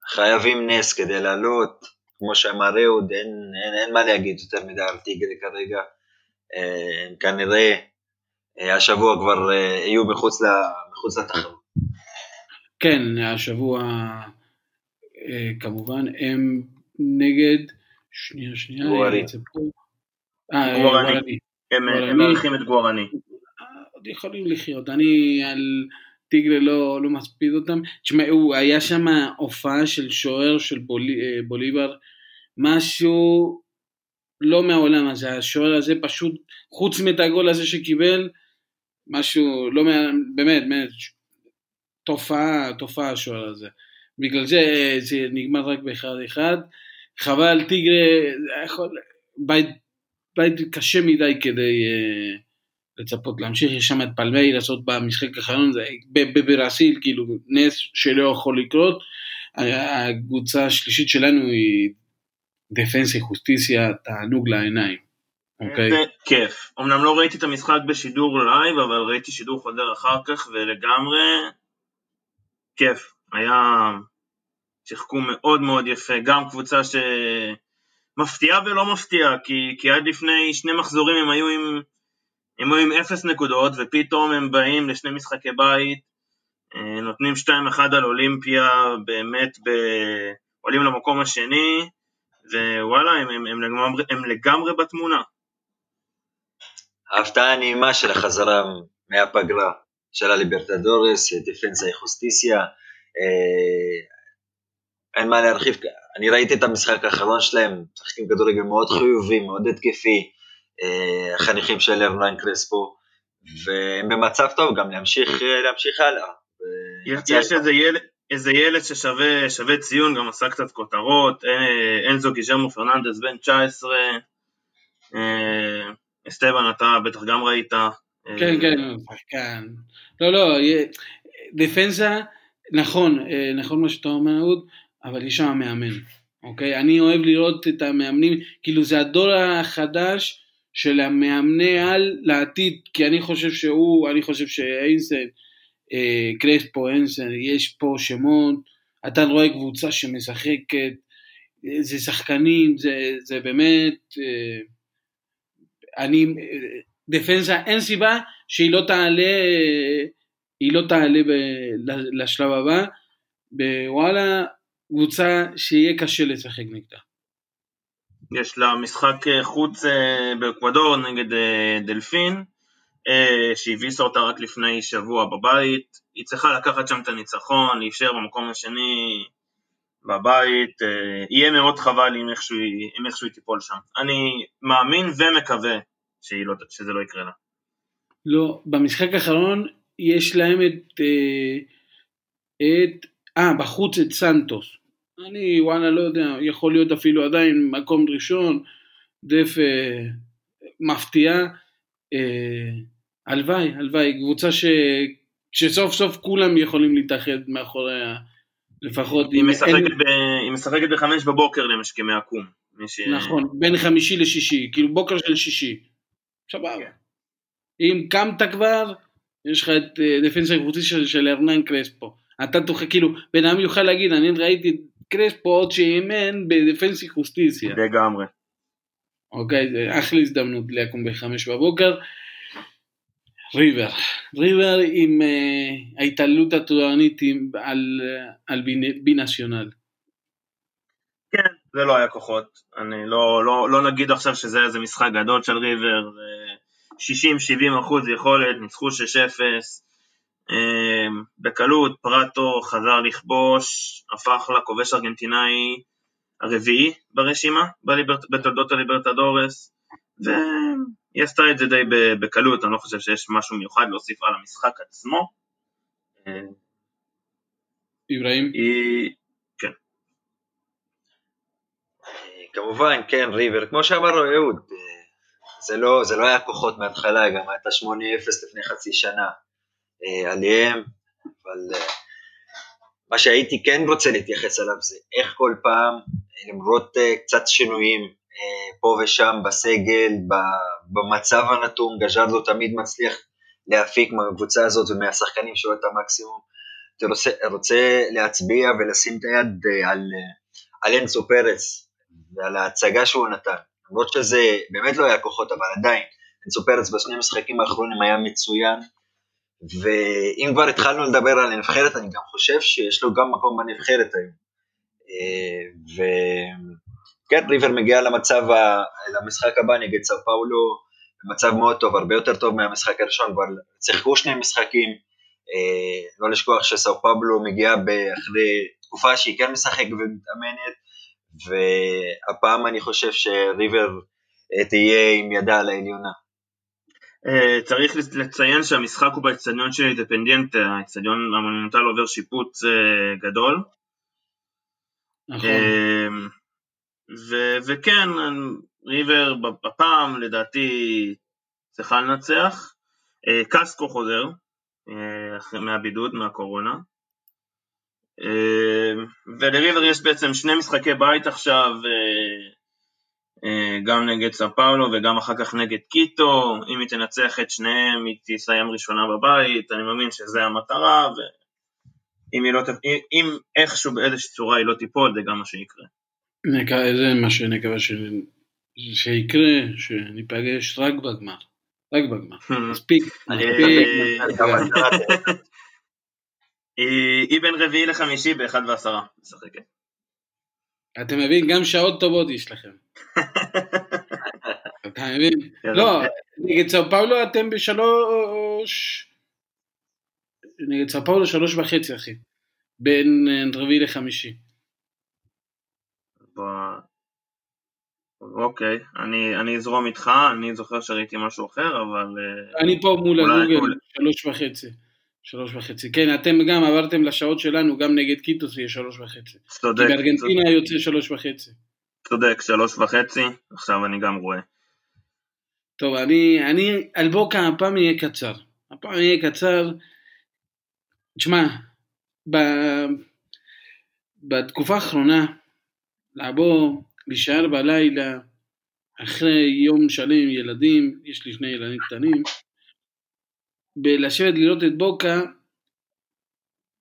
חייבים נס כדי לעלות, כמו שאמר אהוד, אין, אין, אין מה להגיד יותר מדי על טיגרי כרגע. אה, כנראה אה, השבוע כבר יהיו מחוץ, ל, מחוץ לתחרות. כן, השבוע כמובן הם נגד שנייה, שנייה. גוארני. אה, גוארני. הם מארחים את גוארני. עוד יכולים לחיות. אני על טיגלה לא, לא מספיד אותם. תשמעו, היה שם הופעה של שוער של בולי, אה, בוליבר, משהו לא מהעולם הזה. השוער הזה פשוט, חוץ מאת הגול הזה שקיבל, משהו לא, באמת, באמת, תופעה, תופעה השוער הזה. בגלל זה זה נגמר רק באחד אחד. חבל, טיגרה, יכול, בית, בית קשה מדי כדי uh, לצפות להמשיך, יש שם את פלמי לעשות במשחק האחרון, בברסיל כאילו נס שלא יכול לקרות, הקבוצה השלישית שלנו היא דפנסה אי חוסטיסיה, תענוג לעיניים. אוקיי. זה כיף. אמנם לא ראיתי את המשחק בשידור live, אבל ראיתי שידור חוזר אחר כך, ולגמרי כיף. היה... שיחקו מאוד מאוד יפה, גם קבוצה שמפתיעה ולא מפתיעה, כי, כי עד לפני שני מחזורים הם היו עם, הם היו עם אפס נקודות, ופתאום הם באים לשני משחקי בית, אה, נותנים 2-1 על אולימפיה, באמת ב... עולים למקום השני, ווואלה, הם, הם, הם, לגמרי, הם לגמרי בתמונה. ההפתעה הנעימה של החזרה מהפגרה של הליברטדורס, דיפנסה יחוסטיסיה, אה, אין מה להרחיב, אני ראיתי את המשחק האחרון שלהם, משחקים כדורגל מאוד חיובי, מאוד התקפי, אה, החניכים של ארנן קרספו, והם במצב טוב גם להמשיך, להמשיך הלאה. יש איזה ילד, איזה ילד ששווה ציון, גם עשה קצת כותרות, אה, אנזו גיז'רמו פרננדס בן 19, אסטבן אתה בטח גם ראית. כן, כן, כן. לא, לא, דפנסה, נכון, נכון מה שאתה אומר אהוד, אבל יש שם מאמן, אוקיי? אני אוהב לראות את המאמנים, כאילו זה הדור החדש של המאמני על לעתיד, כי אני חושב שהוא, אני חושב שאינסן, אה, קרספו, אינסן, יש פה שמות, אתה רואה קבוצה שמשחקת, זה שחקנים, זה, זה באמת, אה, אני, דפנסה, אין סיבה שהיא לא תעלה, היא לא תעלה ב, לשלב הבא, בוואלה, קבוצה שיהיה קשה לשחק נגדה. יש לה משחק אה, חוץ אה, באקוודור נגד אה, דלפין, שהביסה אותה רק לפני שבוע בבית, היא צריכה לקחת שם את הניצחון, להישאר במקום השני בבית, יהיה מאוד חבל אם איכשהו, היא תיפול שם. אני מאמין ומקווה לא, שזה לא יקרה לה. לא, במשחק האחרון יש להם את, את, אה, בחוץ את סנטוס. אני וואלה לא יודע, יכול להיות אפילו עדיין מקום ראשון, דף אה, מפתיע, אה, הלוואי, הלוואי, קבוצה ש, שסוף סוף כולם יכולים להתאחד מאחוריה, לפחות. היא משחקת, אין... ב, היא משחקת בחמש בבוקר למשכמי עקום. ש... נכון, בין חמישי לשישי, כאילו בוקר של שישי, סבבה. כן. אם קמת כבר, יש לך את אה, דפנסה קבוצי של, של ארנן קרספו. אתה תוכל, כאילו, בן אדם יוכל להגיד, אני ראיתי קרספו עוד שאימן בדפנסי חוסטיסיה. לגמרי. אוקיי, זה אחלה הזדמנות לקום בחמש בבוקר. ריבר, ריבר עם uh, ההתעללות התורנית על, על בי נציונל. זה לא היה כוחות. אני לא, לא, לא נגיד עכשיו שזה איזה משחק גדול של ריבר, 60-70 אחוז יכולת, ניצחו 6-0. אמ, בקלות, פרטו חזר לכבוש, הפך לכובש ארגנטינאי הרביעי ברשימה בתולדות הליברטדורס, והיא עשתה את זה די בקלות, אני לא חושב שיש משהו מיוחד להוסיף על המשחק עצמו. אברהים? כן. כמובן, כן, ריבר, כמו שאמר אהוד, זה לא, זה לא היה כוחות מההתחלה, גם הייתה 8-0 לפני חצי שנה. אה, עליהם, אבל אה, מה שהייתי כן רוצה להתייחס אליו זה איך כל פעם, למרות אה, קצת שינויים פה ושם בסגל, במצב הנתון, גז'רדו תמיד מצליח להפיק מהקבוצה הזאת ומהשחקנים שלו את המקסימום. אתה רוצה, רוצה להצביע ולשים את היד על, על אנסו פרס ועל ההצגה שהוא נתן. למרות שזה באמת לא היה כוחות, אבל עדיין, אנסו פרס בשני המשחקים האחרונים היה מצוין, ואם כבר התחלנו לדבר על הנבחרת, אני גם חושב שיש לו גם מקום בנבחרת היום. אה, וכן, ריבר מגיע למצב, למשחק הבא נגד סאו פאולו, במצב מאוד טוב, הרבה יותר טוב מהמשחק הראשון, כבר שיחקו שני משחקים, אה, לא לשכוח שסאו פאולו מגיע אחרי תקופה שהיא כן משחקת ומתאמנת, והפעם אני חושב שריבר אה, תהיה עם ידה על העליונה. Uh, צריך לציין שהמשחק הוא באצטדיון של אינדפנדיאנט, האצטדיון המונומנטל עובר שיפוץ uh, גדול. נכון. ו- וכן, ריבר הפעם לדעתי צריכה לנצח. קסקו חוזר מהבידוד, מהקורונה. Uh, ולריבר יש בעצם שני משחקי בית עכשיו, uh, אה, גם נגד סאו פאולו וגם אחר כך נגד קיטו, אם היא תנצח את שניהם היא תסיים ראשונה בבית, אני מאמין שזה המטרה, ואם היא לא, אם איכשהו באיזושהי צורה היא לא תיפול, זה גם מה שיקרה. זה מה שנקווה ש... שיקרה, שניפגש רק בגמר, רק בגמר, מספיק, מספיק. היא בין רביעי לחמישי באחד ועשרה משחקת. אתה מבין? גם שעות טובות יש לכם. אתה מבין? לא, נגד סאו פאולו אתם בשלוש... נגד סאו פאולו שלוש וחצי אחי. בין אה, רביעי לחמישי. אוקיי, אני, אני אזרום איתך, אני זוכר שראיתי משהו אחר, אבל... אה, אני פה מול הגוגל, שלוש וחצי. שלוש וחצי. כן, אתם גם עברתם לשעות שלנו, גם נגד קיטוס יהיה שלוש וחצי. צודק. כי בארגנטינה צודק. יוצא שלוש וחצי. צודק, שלוש וחצי, עכשיו אני גם רואה. טוב, אני, אני, על בוקה הפעם יהיה קצר. הפעם יהיה קצר. תשמע, ב, בתקופה האחרונה, לבוא, להישאר בלילה, אחרי יום שלם עם ילדים, יש לי שני ילדים קטנים, בלשבת לראות את בוקה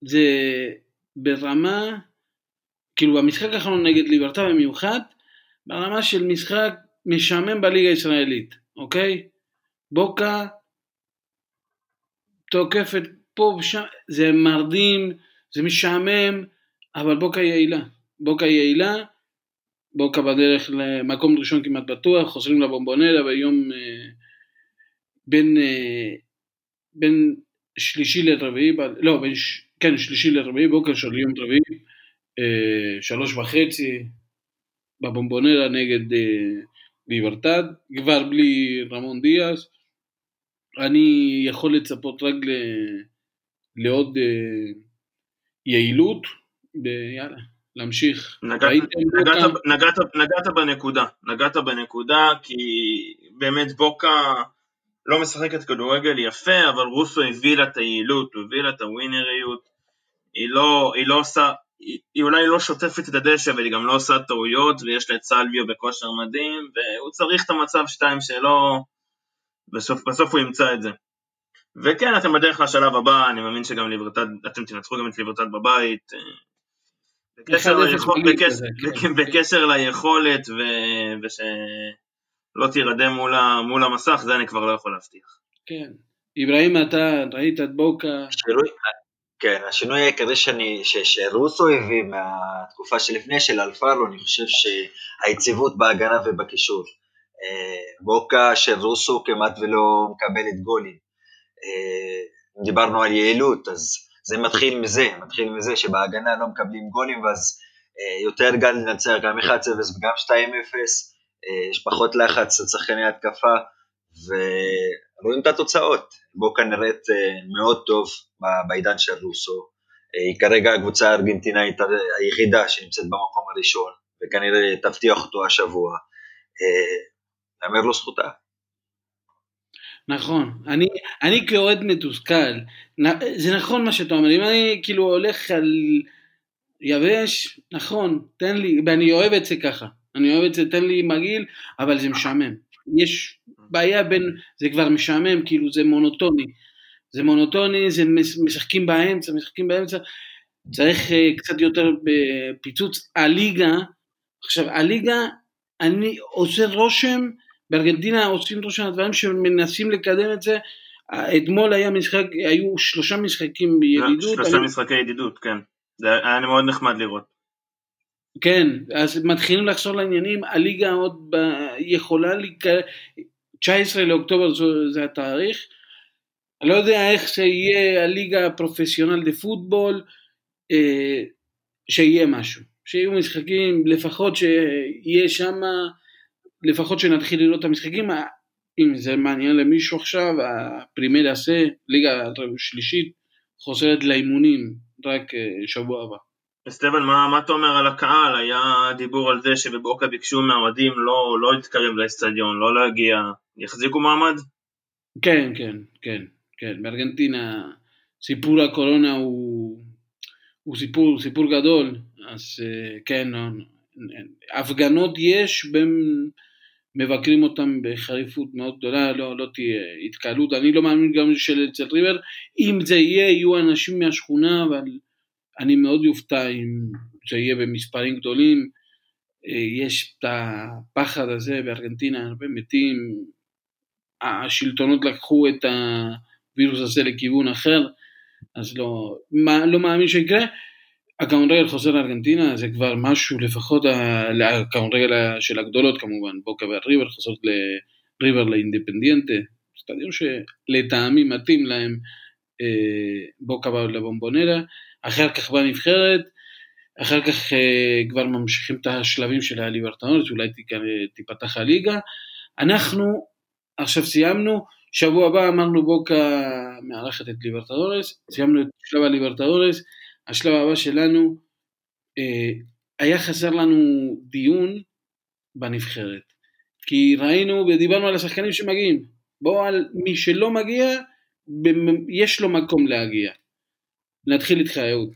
זה ברמה, כאילו במשחק האחרון נגד ליברטה במיוחד, ברמה של משחק משעמם בליגה הישראלית, אוקיי? בוקה תוקפת פה ושם, זה מרדים, זה משעמם, אבל בוקה יעילה. בוקה יעילה, בוקה בדרך למקום ראשון כמעט בטוח, חוזרים לבומבונלה ביום אה, בין אה, בין שלישי לרביעי, לא, בין, כן, שלישי לרביעי, בוקר של יום רביעי, אה, שלוש וחצי, בבומבונרה נגד אה, ליברטד, כבר בלי רמון דיאס. אני יכול לצפות רק ל, לעוד אה, יעילות, ויאללה, להמשיך. נגעת, נגעת, נגעת, נגעת בנקודה, נגעת בנקודה, כי באמת בוקה... לא משחקת כדורגל יפה, אבל רוסו הביא לה את היעילות, הוא הביא לה את הווינריות, היא לא, היא לא עושה, היא, היא אולי לא שוטפת את הדשא, אבל היא גם לא עושה טעויות, ויש לה את סלוויו בכושר מדהים, והוא צריך את המצב שתיים שלו, בסוף, בסוף הוא ימצא את זה. וכן, אתם בדרך לשלב הבא, אני מאמין שגם ליברטד, אתם תנצחו גם את ליברטד בבית. אה, בקשר, ליכול, בקשר, כן. בקשר ליכולת, ו, וש... לא תירדם מול, מול המסך, זה אני כבר לא יכול להבטיח. כן. אברהים, אתה ראית את בוקה? שינוי, כן, השינוי העיקרי שאני, ש, שרוסו הביא מהתקופה שלפני של אלפרו, אני חושב שהיציבות בהגנה ובקישור. אה, בוקה של רוסו כמעט ולא מקבלת גולים. אה, דיברנו על יעילות, אז זה מתחיל מזה, מתחיל מזה שבהגנה לא מקבלים גולים, ואז אה, יותר קל לנצח גם 1-0 וגם 2-0. אה, יש פחות לחץ על שחקני התקפה, ורואים את התוצאות. בוקה נראית אה, מאוד טוב בעידן של רוסו. אה, היא כרגע הקבוצה הארגנטינאית היחידה שנמצאת במקום הראשון, וכנראה תבטיח אותו השבוע. יאמר לו זכותה. נכון, אני, אני כאוהד מתוסכל, זה נכון מה שאתה אומר, אם אני כאילו הולך על יבש, נכון, תן לי, ואני אוהב את זה ככה, אני אוהב את זה, תן לי מגעיל, אבל זה משעמם. יש בעיה בין, זה כבר משעמם, כאילו זה מונוטוני. זה מונוטוני, זה משחקים באמצע, משחקים באמצע. צריך uh, קצת יותר פיצוץ. הליגה, עכשיו הליגה, אני עושה רושם, בארגנטינה עושים רושם על דברים שמנסים לקדם את זה. אתמול היה משחק, היו שלושה משחקים בידידות. שלושה אני... משחקי ידידות, כן. זה היה מאוד נחמד לראות. כן, אז מתחילים לחזור לעניינים, הליגה עוד ב... יכולה להיקרא, 19 לאוקטובר זו, זה התאריך, אני לא יודע איך שיהיה הליגה הפרופסיונל דה פוטבול, אה, שיהיה משהו, שיהיו משחקים, לפחות שיהיה שם, לפחות שנתחיל לראות את המשחקים, אם זה מעניין למישהו עכשיו, הפרימר יעשה, ליגה שלישית חוזרת לאימונים רק אה, שבוע הבא. סטבן, מה, מה אתה אומר על הקהל? היה דיבור על זה שבבוקה ביקשו מהאוהדים לא, לא להתקרב לאצטדיון, לא להגיע. יחזיקו מעמד? כן, כן, כן, כן. בארגנטינה סיפור הקורונה הוא, הוא סיפור, סיפור גדול, אז אה, כן, הפגנות יש מבקרים אותם בחריפות מאוד גדולה, לא, לא תהיה התקהלות, אני לא מאמין גם שאצל ריבר, אם זה יהיה, יהיו אנשים מהשכונה, אבל אני מאוד יופתע אם זה יהיה במספרים גדולים, אה, יש את הפחד הזה בארגנטינה, הרבה מתים, השלטונות לקחו את הווירוס הזה לכיוון אחר, אז לא, מה, לא מאמין שיקרה. הכדורגל חוזר לארגנטינה זה כבר משהו לפחות, הכדורגל של הגדולות כמובן, בוקה והריבר חוזרות לריבר לאינדפנדיאנטה, סטדיון שלטעמי מתאים להם אה, בוקה לבומבונרה, אחר כך בנבחרת, אחר כך אה, כבר ממשיכים את השלבים של הליברטנורס, אולי תיפתח הליגה. אנחנו עכשיו סיימנו, שבוע הבא אמרנו בוקה מארחת את ליברטדורס, סיימנו את שלב הליברטדורס, השלב הבא שלנו, אה, היה חסר לנו דיון בנבחרת, כי ראינו ודיברנו על השחקנים שמגיעים, בואו על מי שלא מגיע, יש לו מקום להגיע. נתחיל איתך אהוד.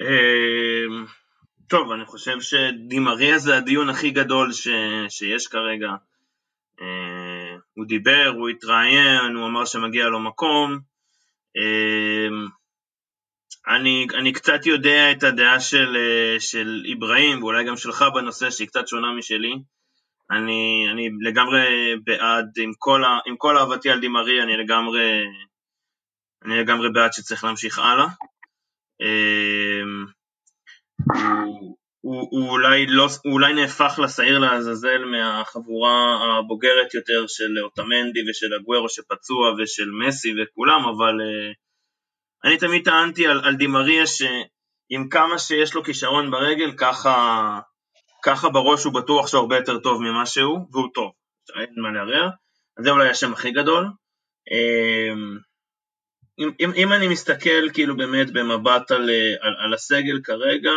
אמ, טוב, אני חושב שדימריה זה הדיון הכי גדול ש... שיש כרגע. אה, הוא דיבר, הוא התראיין, הוא אמר שמגיע לו מקום. אמ, אני, אני קצת יודע את הדעה של, אה, של איברהים, ואולי גם שלך בנושא, שהיא קצת שונה משלי. אני, אני לגמרי בעד, עם כל, ה, עם כל אהבתי על דימרי, אני לגמרי, אני לגמרי בעד שצריך להמשיך הלאה. אמ, הוא, הוא, הוא, אולי לא, הוא אולי נהפך לשעיר לעזאזל מהחבורה הבוגרת יותר של אוטמנדי ושל הגוורו שפצוע ושל מסי וכולם, אבל uh, אני תמיד טענתי על, על דימריה שעם כמה שיש לו כישרון ברגל, ככה, ככה בראש הוא בטוח שהוא הרבה יותר טוב ממה שהוא, והוא טוב, אין מה לערער, זה אולי השם הכי גדול. אמ, אם, אם, אם אני מסתכל כאילו באמת במבט על, על, על הסגל כרגע,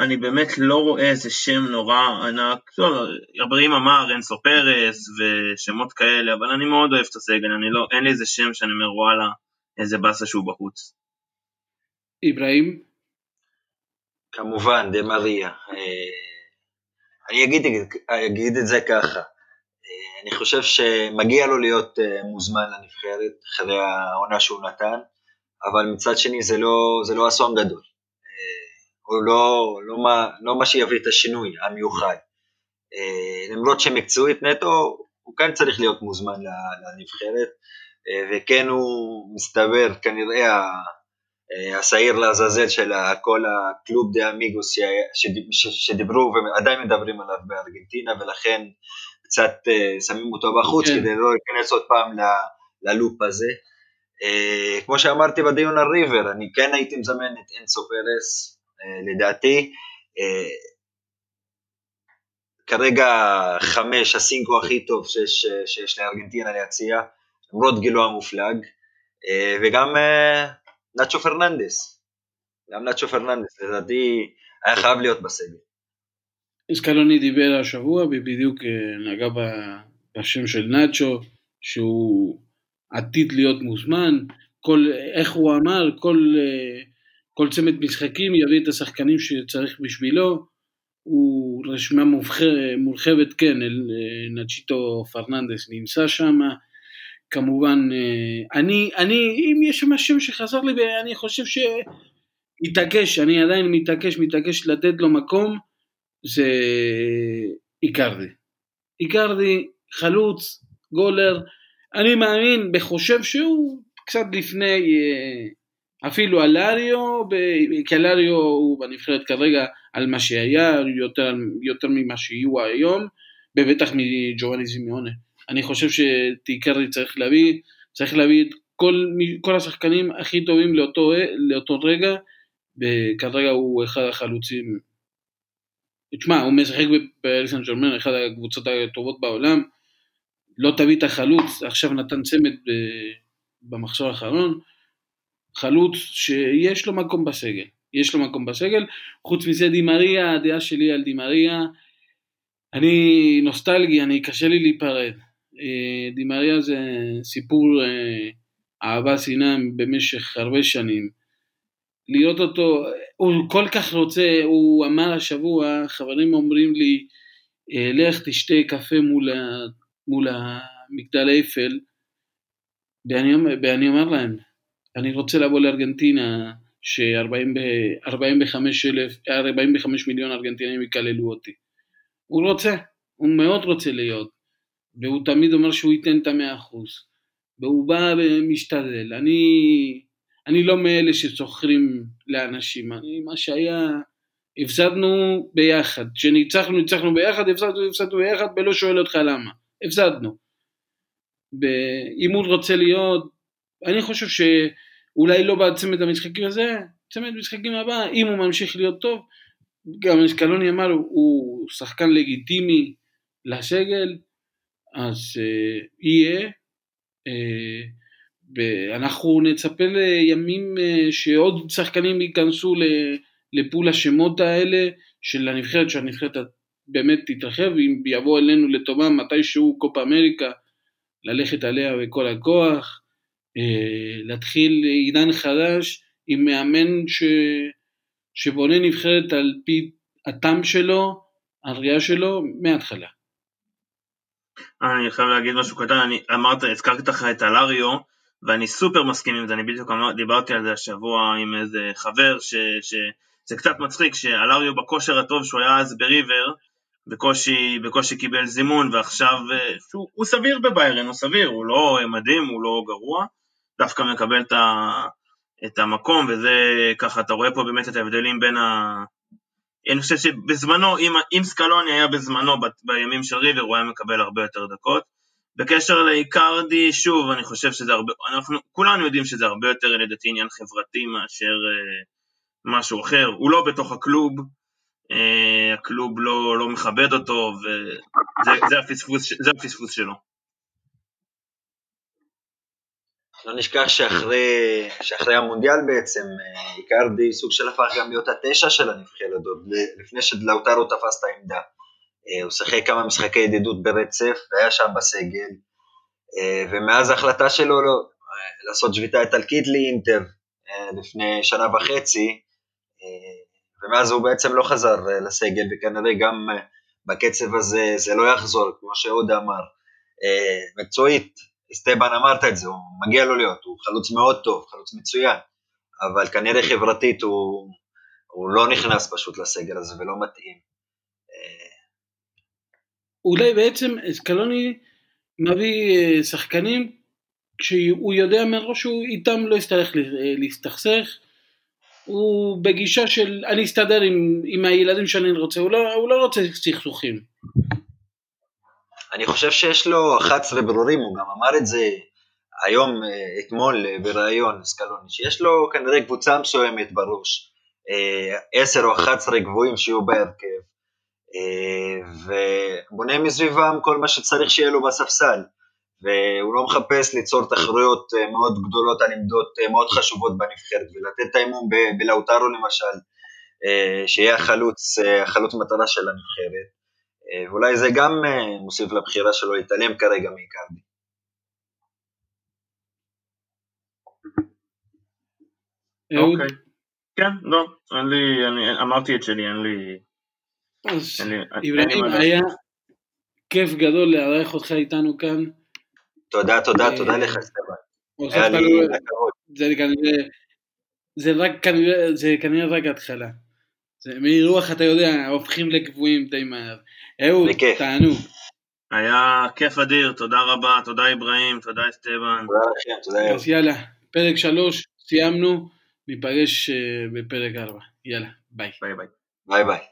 אני באמת לא רואה איזה שם נורא ענק, טוב, אברהים אמר אינסו פרס ושמות כאלה, אבל אני מאוד אוהב את הסגל, אני לא, אין לי איזה שם שאני אומר וואלה, איזה באסה שהוא בחוץ. אברהים? כמובן, דה מריה. אה, אני אגיד, אגיד את זה ככה, אה, אני חושב שמגיע לו להיות אה, מוזמן לנבחרת אחרי העונה שהוא נתן, אבל מצד שני זה לא, זה לא אסון גדול. הוא לא, לא, מה, לא מה שיביא את השינוי המיוחד. אה, למרות שמקצועית נטו, הוא כן צריך להיות מוזמן לנבחרת, אה, וכן הוא מסתבר כנראה אה, השעיר לעזאזל של כל הקלוב דה אמיגוס שדיברו ועדיין מדברים עליו בארגנטינה, ולכן קצת שמים אותו בחוץ כן. כדי לא להיכנס עוד פעם ללופ הזה. כמו שאמרתי בדיון על ריבר, אני כן הייתי מזמן את אינסו פרס, אה, לדעתי, אה, כרגע חמש, ה cinco הכי טוב שיש, שיש לארגנטינה להציע, למרות גילו המופלג, אה, וגם נאצ'ו פרננדס, גם נאצ'ו פרננדס, לדעתי היה חייב להיות בסגל. סקלוני דיבר השבוע ובדיוק נגע בשם של נאצ'ו, שהוא עתיד להיות מוזמן, כל, איך הוא אמר, כל כל צמד משחקים יביא את השחקנים שצריך בשבילו, הוא רשימה מורחבת, כן, אל אה, נצ'יטו פרננדס נמצא שם, כמובן, אה, אני, אני, אם יש שם שם שחזר לי, אני חושב שהתעקש, אני עדיין מתעקש, מתעקש לתת לו מקום, זה איקרדי. איקרדי, חלוץ, גולר, אני מאמין וחושב שהוא קצת לפני אה, אפילו אלריו, כי אלריו הוא בנבחרת כרגע על מה שהיה, יותר, יותר ממה שיהיו היום, ובטח מג'ובאני זימיונה. אני חושב שטיקרי צריך להביא, צריך להביא את כל, כל השחקנים הכי טובים לאותו, לאותו רגע, וכרגע הוא אחד החלוצים. תשמע, הוא משחק בפריסן ג'רמן, אחת הקבוצות הטובות בעולם, לא תביא את החלוץ, עכשיו נתן צמד במחסור האחרון, חלוץ שיש לו מקום בסגל, יש לו מקום בסגל, חוץ מזה דימריה, הדעה שלי על דימריה, אני נוסטלגי, אני קשה לי להיפרד, אה, דימריה זה סיפור אה, אהבה שנאה במשך הרבה שנים, לראות אותו, הוא כל כך רוצה, הוא אמר השבוע, חברים אומרים לי, אה, לך תשתה קפה מול, ה, מול המגדל אייפל, ואני, ואני אומר להם, אני רוצה לבוא לארגנטינה, ש-45 מיליון ארגנטינאים יקללו אותי. הוא רוצה, הוא מאוד רוצה להיות, והוא תמיד אומר שהוא ייתן את המאה אחוז, והוא בא ומשתדל. אני, אני לא מאלה שסוחרים לאנשים, אני, מה שהיה, הפסדנו ביחד, כשניצחנו, ניצחנו ביחד, הפסדנו, הפסדנו ביחד, ולא שואל אותך למה, הפסדנו. ואם הוא רוצה להיות, אני חושב שאולי לא בצמד המשחקים הזה, צמד המשחקים הבא, אם הוא ממשיך להיות טוב, גם אסקלוני אמר, הוא שחקן לגיטימי לסגל, אז uh, יהיה, uh, ואנחנו נצפה לימים uh, שעוד שחקנים ייכנסו לפול השמות האלה של הנבחרת, שהנבחרת באמת תתרחב, אם יבוא אלינו לטובה מתישהו קופה אמריקה, ללכת עליה בכל הכוח, uh, להתחיל עידן חדש עם מאמן ש... שבונה נבחרת על פי הטעם שלו, הראייה שלו, מההתחלה. אני חייב להגיד משהו קטן, אני אמרת, הזכרתי לך את אלריו, ואני סופר מסכים עם זה, אני בדיוק דיברתי על זה השבוע עם איזה חבר, ש, שזה קצת מצחיק, שאלריו בכושר הטוב שהוא היה אז בריבר, בקושי, בקושי קיבל זימון, ועכשיו, שהוא, הוא סביר בביירן, הוא סביר, הוא לא מדהים, הוא לא גרוע, דווקא מקבל את, ה, את המקום, וזה ככה, אתה רואה פה באמת את ההבדלים בין ה... אני חושב שבזמנו, אם, אם סקלוני היה בזמנו ב, בימים של ריבר, הוא היה מקבל הרבה יותר דקות. בקשר לאיקרדי, שוב, אני חושב שזה הרבה, אנחנו כולנו יודעים שזה הרבה יותר לדעתי עניין חברתי מאשר אה, משהו אחר. הוא לא בתוך הקלוב, אה, הקלוב לא, לא מכבד אותו, וזה הפספוס, הפספוס שלו. לא נשכח שאחרי, שאחרי המונדיאל בעצם, אה, איקרדי סוג של הפך גם להיות התשע של הנבחרת, עוד לפני שדלאוטרו תפס את העמדה. אה, הוא שיחק כמה משחקי ידידות ברצף, והיה שם בסגל, אה, ומאז ההחלטה שלו לא, לעשות שביתה איטלקית לאינטר לפני שנה וחצי, ומאז הוא בעצם לא חזר לסגל, וכנראה גם בקצב הזה זה לא יחזור, כמו שעודה אמר. מקצועית, סטבן אמרת את זה, הוא מגיע לו להיות, הוא חלוץ מאוד טוב, חלוץ מצוין, אבל כנראה חברתית הוא, הוא לא נכנס פשוט לסגל הזה ולא מתאים. אולי בעצם אסקלוני מביא אה, שחקנים כשהוא יודע מראש שהוא איתם לא יצטרך להסתכסך, הוא בגישה של אני אסתדר עם, עם הילדים שאני רוצה, הוא לא, הוא לא רוצה סכסוכים. אני חושב שיש לו 11 ברורים, הוא גם אמר את זה היום, אה, אתמול אה, בריאיון, סקלוני, שיש לו כנראה קבוצה מסוימת בראש, 10 אה, או 11 גבוהים שיהיו בהרכב, ובונה מסביבם כל מה שצריך שיהיה לו בספסל, והוא לא מחפש ליצור תחרויות מאוד גדולות על עמדות מאוד חשובות בנבחרת, ולתת את האמון בלאוטרו למשל, שיהיה החלוץ, החלוץ מטרה של הנבחרת. אה, ואולי זה גם אה, מוסיף לבחירה שלו להתעלם כרגע מאיקרדי. אוקיי. כן, לא, אין לי, אני אמרתי את שלי, אין לי... אז אברהים, היה כיף גדול לארח אותך איתנו כאן. תודה, תודה, אה, תודה לך, סטבן. היה לי הכבוד. זה כנראה רק התחלה. מרוח, אתה יודע, הופכים לקבועים די מהר. אהוד, תענו. היה כיף אדיר, תודה רבה, תודה אברהים, תודה אסטבן. תודה לכם, תודה אז יאללה, פרק שלוש, סיימנו, ניפגש אה, בפרק ארבע. יאללה, ביי. ביי ביי. ביי ביי.